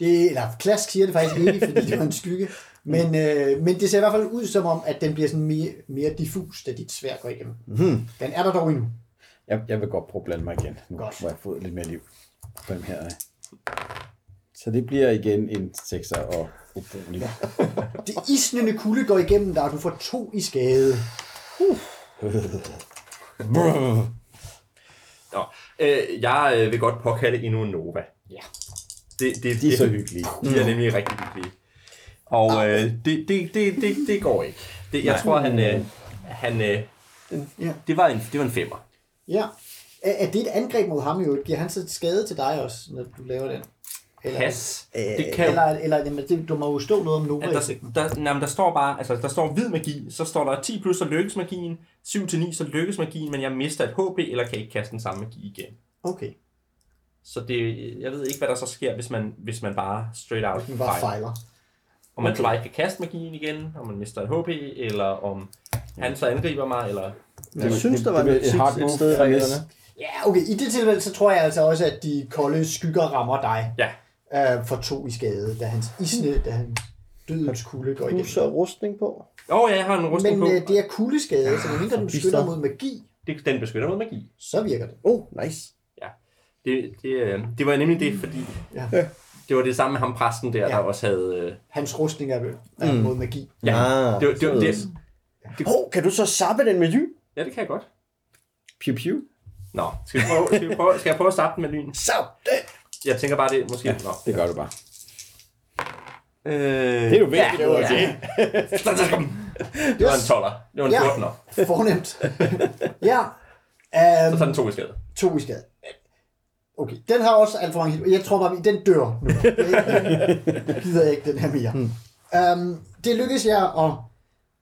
Speaker 2: Det, eller klask siger det faktisk ikke, fordi det var en skygge. Men, øh, men det ser i hvert fald ud som om, at den bliver sådan mere, mere diffus, da dit svær går igennem.
Speaker 4: Mm-hmm.
Speaker 2: Den er der dog endnu.
Speaker 3: Jeg, jeg vil godt prøve at blande mig igen, nu
Speaker 2: Godt.
Speaker 3: hvor jeg har fået lidt mere liv på dem her. Så det bliver igen en 6'er og ubrugelig.
Speaker 2: Det isnende kulde går igennem dig, og du får to i skade.
Speaker 1: Nå, øh, jeg øh, vil godt påkalde endnu en Nova.
Speaker 2: Ja.
Speaker 1: Det, det,
Speaker 3: De er
Speaker 1: det,
Speaker 3: så hyggelige.
Speaker 1: De er nemlig rigtig hyggelige. Og øh, det, det, det, det, det går ikke. Det, jeg
Speaker 3: Nej.
Speaker 1: tror, han... Øh, han øh,
Speaker 2: Ja.
Speaker 1: det, var en, det var en femmer.
Speaker 2: Ja. Er, er det et angreb mod ham jo? Giver han så skade til dig også, når du laver den? Eller,
Speaker 1: Pas.
Speaker 4: Øh,
Speaker 1: Det kan
Speaker 2: eller, eller jamen, det, du må jo stå noget om
Speaker 1: at
Speaker 2: Nova-effekten.
Speaker 1: der, der, nej, men der står bare, altså der står hvid magi, så står der 10 plus, så lykkes magien, 7 til 9, så lykkes magien, men jeg mister et HP, eller kan ikke kaste den samme magi igen.
Speaker 2: Okay,
Speaker 1: Så det, jeg ved ikke, hvad der så sker, hvis man, hvis man bare straight out
Speaker 2: bare
Speaker 1: fejler.
Speaker 2: fejler.
Speaker 1: Om man
Speaker 2: Okay.
Speaker 1: bare ikke kan kaste magien igen, om man mister et HP, eller om han så angriber mig, eller...
Speaker 4: Jeg synes, der var
Speaker 3: det- det et
Speaker 4: et sted i reglerne.
Speaker 2: Ja, okay. I det tilfælde, så tror jeg altså også, at de kolde skygger rammer dig.
Speaker 1: Ja.
Speaker 2: Øh, for to i skade, da hans isne, da han dødens kulde går
Speaker 4: Du
Speaker 2: igennem.
Speaker 4: så rustning på.
Speaker 1: Åh, oh, ja, jeg har en rustning
Speaker 2: Men
Speaker 1: på.
Speaker 2: øh, det er kuldeskade, så medmindre den beskytter mod magi,
Speaker 1: Det, den beskytter mod magi.
Speaker 2: så virker det.
Speaker 4: Oh, nice.
Speaker 1: Det, det, øh, det var nemlig det, fordi...
Speaker 2: Ja.
Speaker 1: Det var det samme med ham præsten der,
Speaker 2: Ja.
Speaker 1: der også havde... Øh,
Speaker 2: Hans rustning er, er
Speaker 4: Mm.
Speaker 2: mod magi.
Speaker 1: ja,
Speaker 4: Ah,
Speaker 1: det, var- det, var- det,
Speaker 4: således.
Speaker 1: det,
Speaker 4: Hov, kan du så sappe den med lyn?
Speaker 1: ja, det kan jeg godt.
Speaker 3: Pew pew.
Speaker 1: Nå, skal, vi prøve, skal, vi prøve, skal jeg prøve at starte den med lyn?
Speaker 4: Sap den!
Speaker 1: Jeg tænker bare, det måske...
Speaker 3: Ja,
Speaker 1: Nå.
Speaker 3: det gør du bare.
Speaker 4: Øh,
Speaker 3: Det er jo vigtigt.
Speaker 1: Ja,
Speaker 3: Ja,
Speaker 1: ja. Det var en 12'er. Det var en
Speaker 2: Ja.
Speaker 1: 14'er.
Speaker 2: Fornemt. ja.
Speaker 1: Så
Speaker 2: Um,
Speaker 1: tager den to i skade.
Speaker 2: to i skade. Okay, den har også alt for mange. Jeg tror bare, den dør nu. Jeg, jeg gider ikke den her mere. Um, det lykkedes jer at,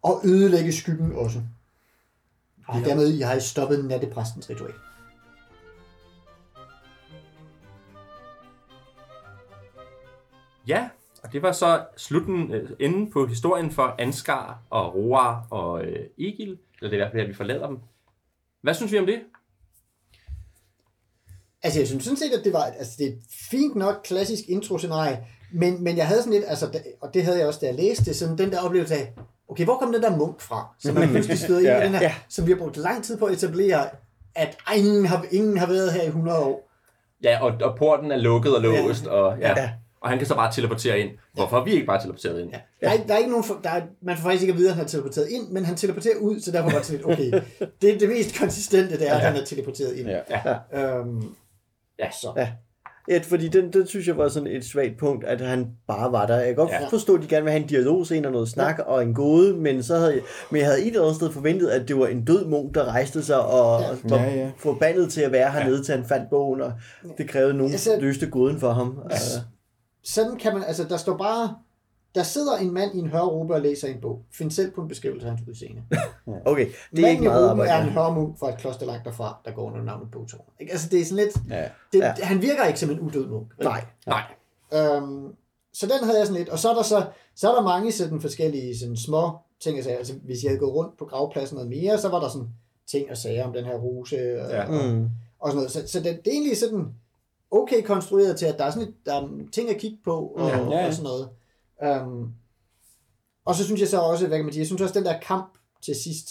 Speaker 2: at ødelægge skyggen også. Og dermed I har I stoppet nattepræstens ritual.
Speaker 1: Ja, og det var så slutten, øh, enden på historien for Ansgar og Roar og øh, Egil. Eller det er i hvert fald, at vi forlader dem. Hvad synes vi om det?
Speaker 2: Altså, jeg synes sådan set, at det var altså, det er et fint nok klassisk intro-scenarie, men, men jeg havde sådan lidt, altså, da- og det havde jeg også, da jeg læste det, sådan den der oplevelse af, okay, hvor kom den der munk fra, som man pludselig støder ind i
Speaker 3: Ja.
Speaker 2: den her,
Speaker 4: Ja.
Speaker 2: som vi har brugt lang tid på at etablere, at ingen har, ingen har været her i 100 år.
Speaker 1: Ja, og, og porten er lukket og låst, og, ja.
Speaker 4: Ja.
Speaker 1: og han kan så bare teleportere ind. Hvorfor har vi ikke bare teleporteret ind?
Speaker 2: Ja. Der, er, ikke- der er ikke nogen, for- der er, man får faktisk ikke at vide, at han er teleporteret ind, men han teleporterer ud, så derfor var det sådan lidt, okay, det er det mest konsistente, det er, at han er teleporteret ind.
Speaker 3: Ja.
Speaker 2: Øhm,
Speaker 1: Ja.
Speaker 2: så.
Speaker 4: Ja. Ja, fordi den, den synes jeg var sådan et svagt punkt, at han bare var der. Jeg kan godt
Speaker 1: Ja.
Speaker 4: ja. forstå, at de gerne vil have en dialog scene og noget snak og en gåde, men, så havde jeg, men jeg havde et eller andet sted forventet, at det var en død munk, der rejste sig og
Speaker 2: Ja.
Speaker 4: ja. var
Speaker 3: Ja, ja.
Speaker 4: forbandet til at være hernede, til han fandt bogen, og det krævede nogen,
Speaker 2: Altså-
Speaker 4: løste gåden for ham. Altså,
Speaker 2: Sådan kan man, altså der står bare, der sidder en mand i en hørrube og læser en bog. Find selv på en beskrivelse af hans udseende.
Speaker 4: okay, det er
Speaker 2: Manden
Speaker 4: ikke
Speaker 2: i
Speaker 4: meget
Speaker 2: rummet er en
Speaker 4: arbejde.
Speaker 2: hørmunk fra et kloster langt derfra, der går under navnet Bogtårn. Ikke? Altså det er sådan lidt,
Speaker 3: Ja.
Speaker 2: det,
Speaker 4: Ja.
Speaker 2: han virker ikke som en udød munk.
Speaker 4: Nej.
Speaker 1: Nej.
Speaker 2: Øhm, så den havde jeg sådan lidt, og så er der så, så er der mange sådan forskellige sådan små ting, altså, altså hvis jeg havde gået rundt på gravpladsen noget mere, så var der sådan ting og sager om den her ruse og,
Speaker 1: Ja.
Speaker 2: og,
Speaker 4: Mm.
Speaker 2: og sådan noget. Så, så det, det er egentlig sådan okay konstrueret til, at der er sådan et, der er ting at kigge på og,
Speaker 4: Ja,
Speaker 2: ja. og sådan noget. Um, og så synes jeg så også, hvad kan man sige, jeg synes også, den der kamp til sidst,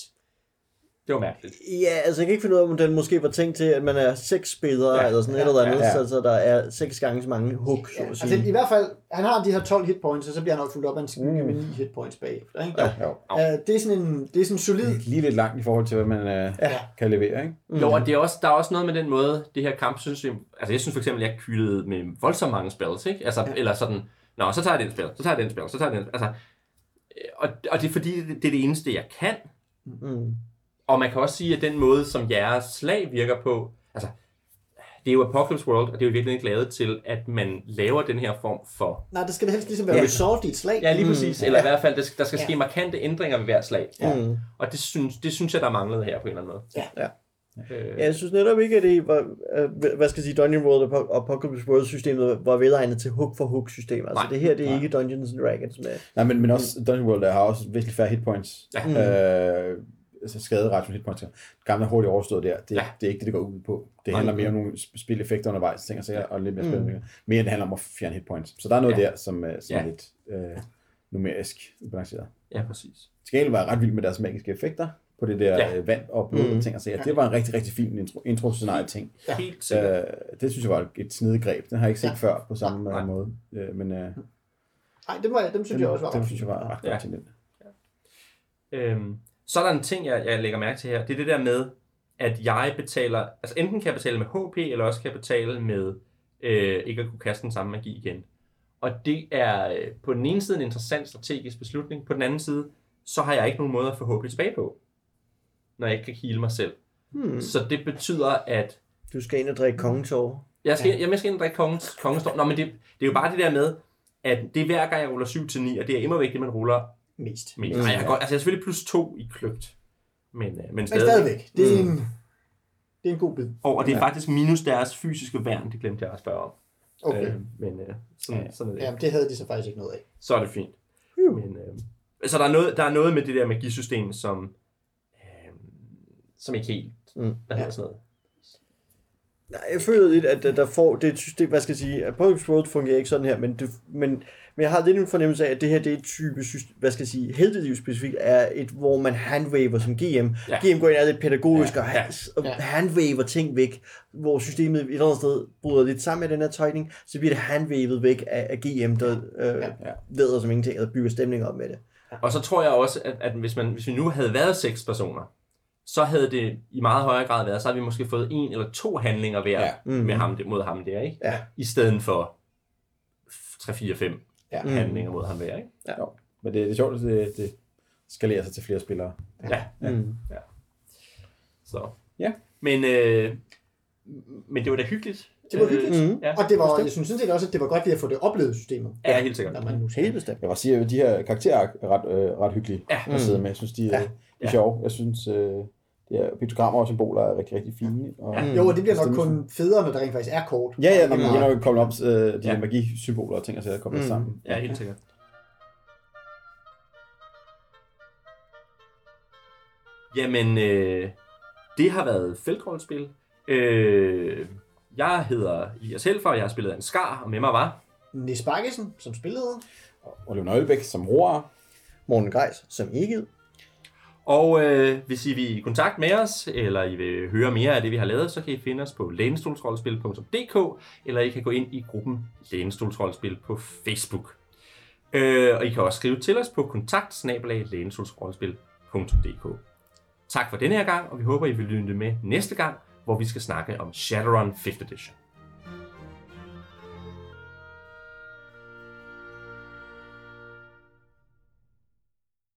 Speaker 1: Det var mærkeligt.
Speaker 4: Ja, altså jeg kan ikke finde ud af, om den måske var tænkt til, at man er seks spillere,
Speaker 1: Ja.
Speaker 4: ja. eller sådan et
Speaker 2: Ja.
Speaker 4: eller andet,
Speaker 3: Ja.
Speaker 4: ja. så, så der er seks gange så mange hook, så
Speaker 2: ja,
Speaker 4: at sige.
Speaker 2: altså i hvert fald, han har de her 12 hitpoints, og så bliver han nok fuldt op af en skygge mm. med 9 hitpoints bagefter. Ikke?
Speaker 3: Jo.
Speaker 2: Uh, det er sådan en, det er sådan en solid,
Speaker 3: Det er lige lidt langt i forhold til, hvad man øh,
Speaker 2: ja.
Speaker 3: kan levere, ikke?
Speaker 1: Mm. Jo, og det er også, der er også noget med den måde, det her kamp, synes jeg, altså jeg synes for eksempel, jeg kyldede med voldsomt mange spells, ikke? Altså,
Speaker 2: Ja.
Speaker 1: ja. eller sådan, nå, så tager jeg den spil, så tager jeg den spil, så tager jeg den altså, øh, og, og det er fordi, det, det er det eneste, jeg kan,
Speaker 4: Mm.
Speaker 1: og man kan også sige, at den måde, som jeres slag virker på, altså, det er jo Apocalypse World, og det er jo virkelig ikke lavet til, at man laver den her form for...
Speaker 2: nej, det skal det helst ligesom være
Speaker 1: Ja.
Speaker 2: resort i et slag.
Speaker 1: Ja, lige præcis. Mm, eller i hvert fald, der skal, der skal
Speaker 2: Ja.
Speaker 1: ske markante ændringer ved hver slag.
Speaker 2: Ja.
Speaker 4: Mm.
Speaker 1: Og det synes, det synes jeg, der manglede her på en eller anden måde.
Speaker 2: Ja.
Speaker 4: Ja.
Speaker 1: Øh,
Speaker 4: Ja, jeg synes netop ikke, at det var, øh, hvad skal jeg sige, Dungeon World og Apocalypse World systemet var vedegnet til hook for hook systemet. Altså
Speaker 1: Nej.
Speaker 4: det her, det er
Speaker 3: Nej.
Speaker 4: ikke Dungeons and Dragons med.
Speaker 3: Nej, men, men også Dungeon World der har også virkelig færre hitpoints.
Speaker 1: Ja.
Speaker 3: Øh, altså skaderation hitpoints. Det gamle hurtigt overstået der, det,
Speaker 1: Ja.
Speaker 3: ja. det er ikke det, det går ud på. Det
Speaker 1: Nej.
Speaker 3: handler mere om nogle sp- spileffekter undervejs, ting og sager, og lidt mere spændende. Mere end det handler om at fjerne hitpoints. Så der er noget
Speaker 1: Ja.
Speaker 3: der, som, øh, som
Speaker 1: Ja.
Speaker 3: er lidt øh, numerisk ubalanceret.
Speaker 1: ja, præcis.
Speaker 3: Til gengæld var jeg ret vild med deres magiske effekter på det der
Speaker 1: Ja.
Speaker 3: ja. vand og blod
Speaker 4: Mm.
Speaker 3: og ting og sager. Det var en rigtig, rigtig fin intro, intro scenarie ting.
Speaker 2: Ja.
Speaker 1: Helt sikkert.
Speaker 3: Øh, det synes jeg var et snedigt greb. Den har jeg ikke set
Speaker 2: Ja.
Speaker 3: ja. før på samme
Speaker 1: Nej.
Speaker 3: øh, måde. Øh, men øh,
Speaker 2: Nej, det, må jeg, dem synes jeg også var
Speaker 3: det
Speaker 2: ret
Speaker 3: synes jeg var ret
Speaker 1: Ja.
Speaker 3: godt den.
Speaker 1: Øhm, så er der en ting, jeg, jeg lægger mærke til her. Det er det der med, at jeg betaler... Altså enten kan jeg betale med HP, eller også kan jeg betale med øh, ikke at kunne kaste den samme magi igen. Og det er øh, på den ene side en interessant strategisk beslutning. På den anden side, så har jeg ikke nogen måde at få HP tilbage på. Når jeg ikke kan heal mig selv.
Speaker 4: Hmm.
Speaker 1: Så det betyder, at
Speaker 4: Du skal ind og drikke kongetår.
Speaker 1: jeg skal, jamen, jeg skal ind og drikke kongens, kongens Nå, men det, det er jo bare det der med, at det er hver gang, jeg ruller 7 til 9, og det er immer vigtigt, at man ruller
Speaker 2: mest.
Speaker 1: mest. Nej, jeg har godt, altså jeg er selvfølgelig plus 2 i kløgt. Men, øh, men
Speaker 2: Men
Speaker 1: stadigvæk.
Speaker 2: stadigvæk, det er
Speaker 1: Mm.
Speaker 2: en, det er en god bid.
Speaker 1: Og, og det er faktisk minus deres fysiske værn, det glemte jeg at spørge om.
Speaker 2: Okay.
Speaker 1: Øh, men øh, sådan,
Speaker 3: Ja.
Speaker 1: sådan er det.
Speaker 2: Jamen, det havde de så faktisk ikke noget af.
Speaker 1: Så er det fint. Men, øh, så der er, noget, der er noget med det der magisystem, som, som ikke helt...
Speaker 4: Mm.
Speaker 1: Hvad hedder sådan noget?
Speaker 4: Nej, jeg føler lidt, at der- får det et system, hvad skal jeg sige, Apocalypse World fungerer ikke sådan her, men, det, men, men jeg har lidt en fornemmelse af, at det her, det er et type, hvad skal jeg sige, helteliv specifikt, er et, hvor man handwaver som GM.
Speaker 1: Ja.
Speaker 4: Ja. GM går ind og er lidt pædagogisk
Speaker 1: Ja,
Speaker 4: og,
Speaker 1: ja,
Speaker 4: ja, og
Speaker 2: ja.
Speaker 4: handwaver ting væk, hvor systemet et eller andet sted bryder lidt sammen med den her tøjning, så bliver det handwavet væk af, af GM, der øh,
Speaker 2: Ja.
Speaker 4: ja. ved som ingenting, og bygger stemning op med det.
Speaker 1: Og så tror jeg også, at, at hvis, man, hvis vi nu havde været seks personer, så havde det i meget højere grad været, så havde vi måske fået en eller to handlinger hver
Speaker 3: Ja.
Speaker 1: ja. Med ham, mod ham der, ikke?
Speaker 4: Ja.
Speaker 1: I stedet for 3, 4, 5
Speaker 3: Ja.
Speaker 1: ja. handlinger mod ham hver, ikke?
Speaker 3: Jo. Men det, det er sjovt, at det, det skalerer sig til flere spillere.
Speaker 1: Ja.
Speaker 4: Mm.
Speaker 1: Så.
Speaker 3: Ja.
Speaker 1: Men, øh, men det var da hyggeligt.
Speaker 2: Det var hyggeligt.
Speaker 1: Øh,
Speaker 4: Mhm.
Speaker 1: ja,
Speaker 2: Og det var, jeg synes sådan set også, at det var godt lige at få det oplevet systemet.
Speaker 1: Ja, helt sikkert.
Speaker 2: Når man nu.
Speaker 4: Helt bestemt.
Speaker 3: Jeg vil sige, at de her karakterer er ret, øh, ret hyggelige
Speaker 1: Ja.
Speaker 3: at sidde med. Jeg synes, de,
Speaker 4: Ja.
Speaker 3: Ja. er
Speaker 1: Ja.
Speaker 3: sjove. Jeg synes, øh, det er, piktogrammer og symboler er rigtig, rigtig fine. Og,
Speaker 1: Ja.
Speaker 2: Jo, og det bliver nok kun federe, når der rent faktisk er kort.
Speaker 3: Ja, ja, når man
Speaker 2: ikke
Speaker 3: begynder at koble op øh, de
Speaker 1: Ja.
Speaker 3: her magisymboler og ting og sager koblet
Speaker 4: Mm.
Speaker 3: sammen.
Speaker 1: Ja, helt sikkert. Jamen, øh, det har været feltrollespil. Øh, jeg hedder Elias Helfer, og jeg har spillet en skar, og med mig var...
Speaker 2: Nis Bakkesen, som spillede.
Speaker 3: Oliver Nøglebæk som roer.
Speaker 4: Morten Grejs som ikke.
Speaker 1: Og øh, hvis I vil i kontakt med os, eller I vil høre mere af det, vi har lavet, så kan I finde os på lænestolsrollespil.dk, eller I kan gå ind i gruppen Lænestolsrollespil på Facebook. Øh, og I kan også skrive til os på kontakt Tak for denne her gang, og vi håber, I vil lytte med næste gang, hvor vi skal snakke om Shadowrun 5th Edition.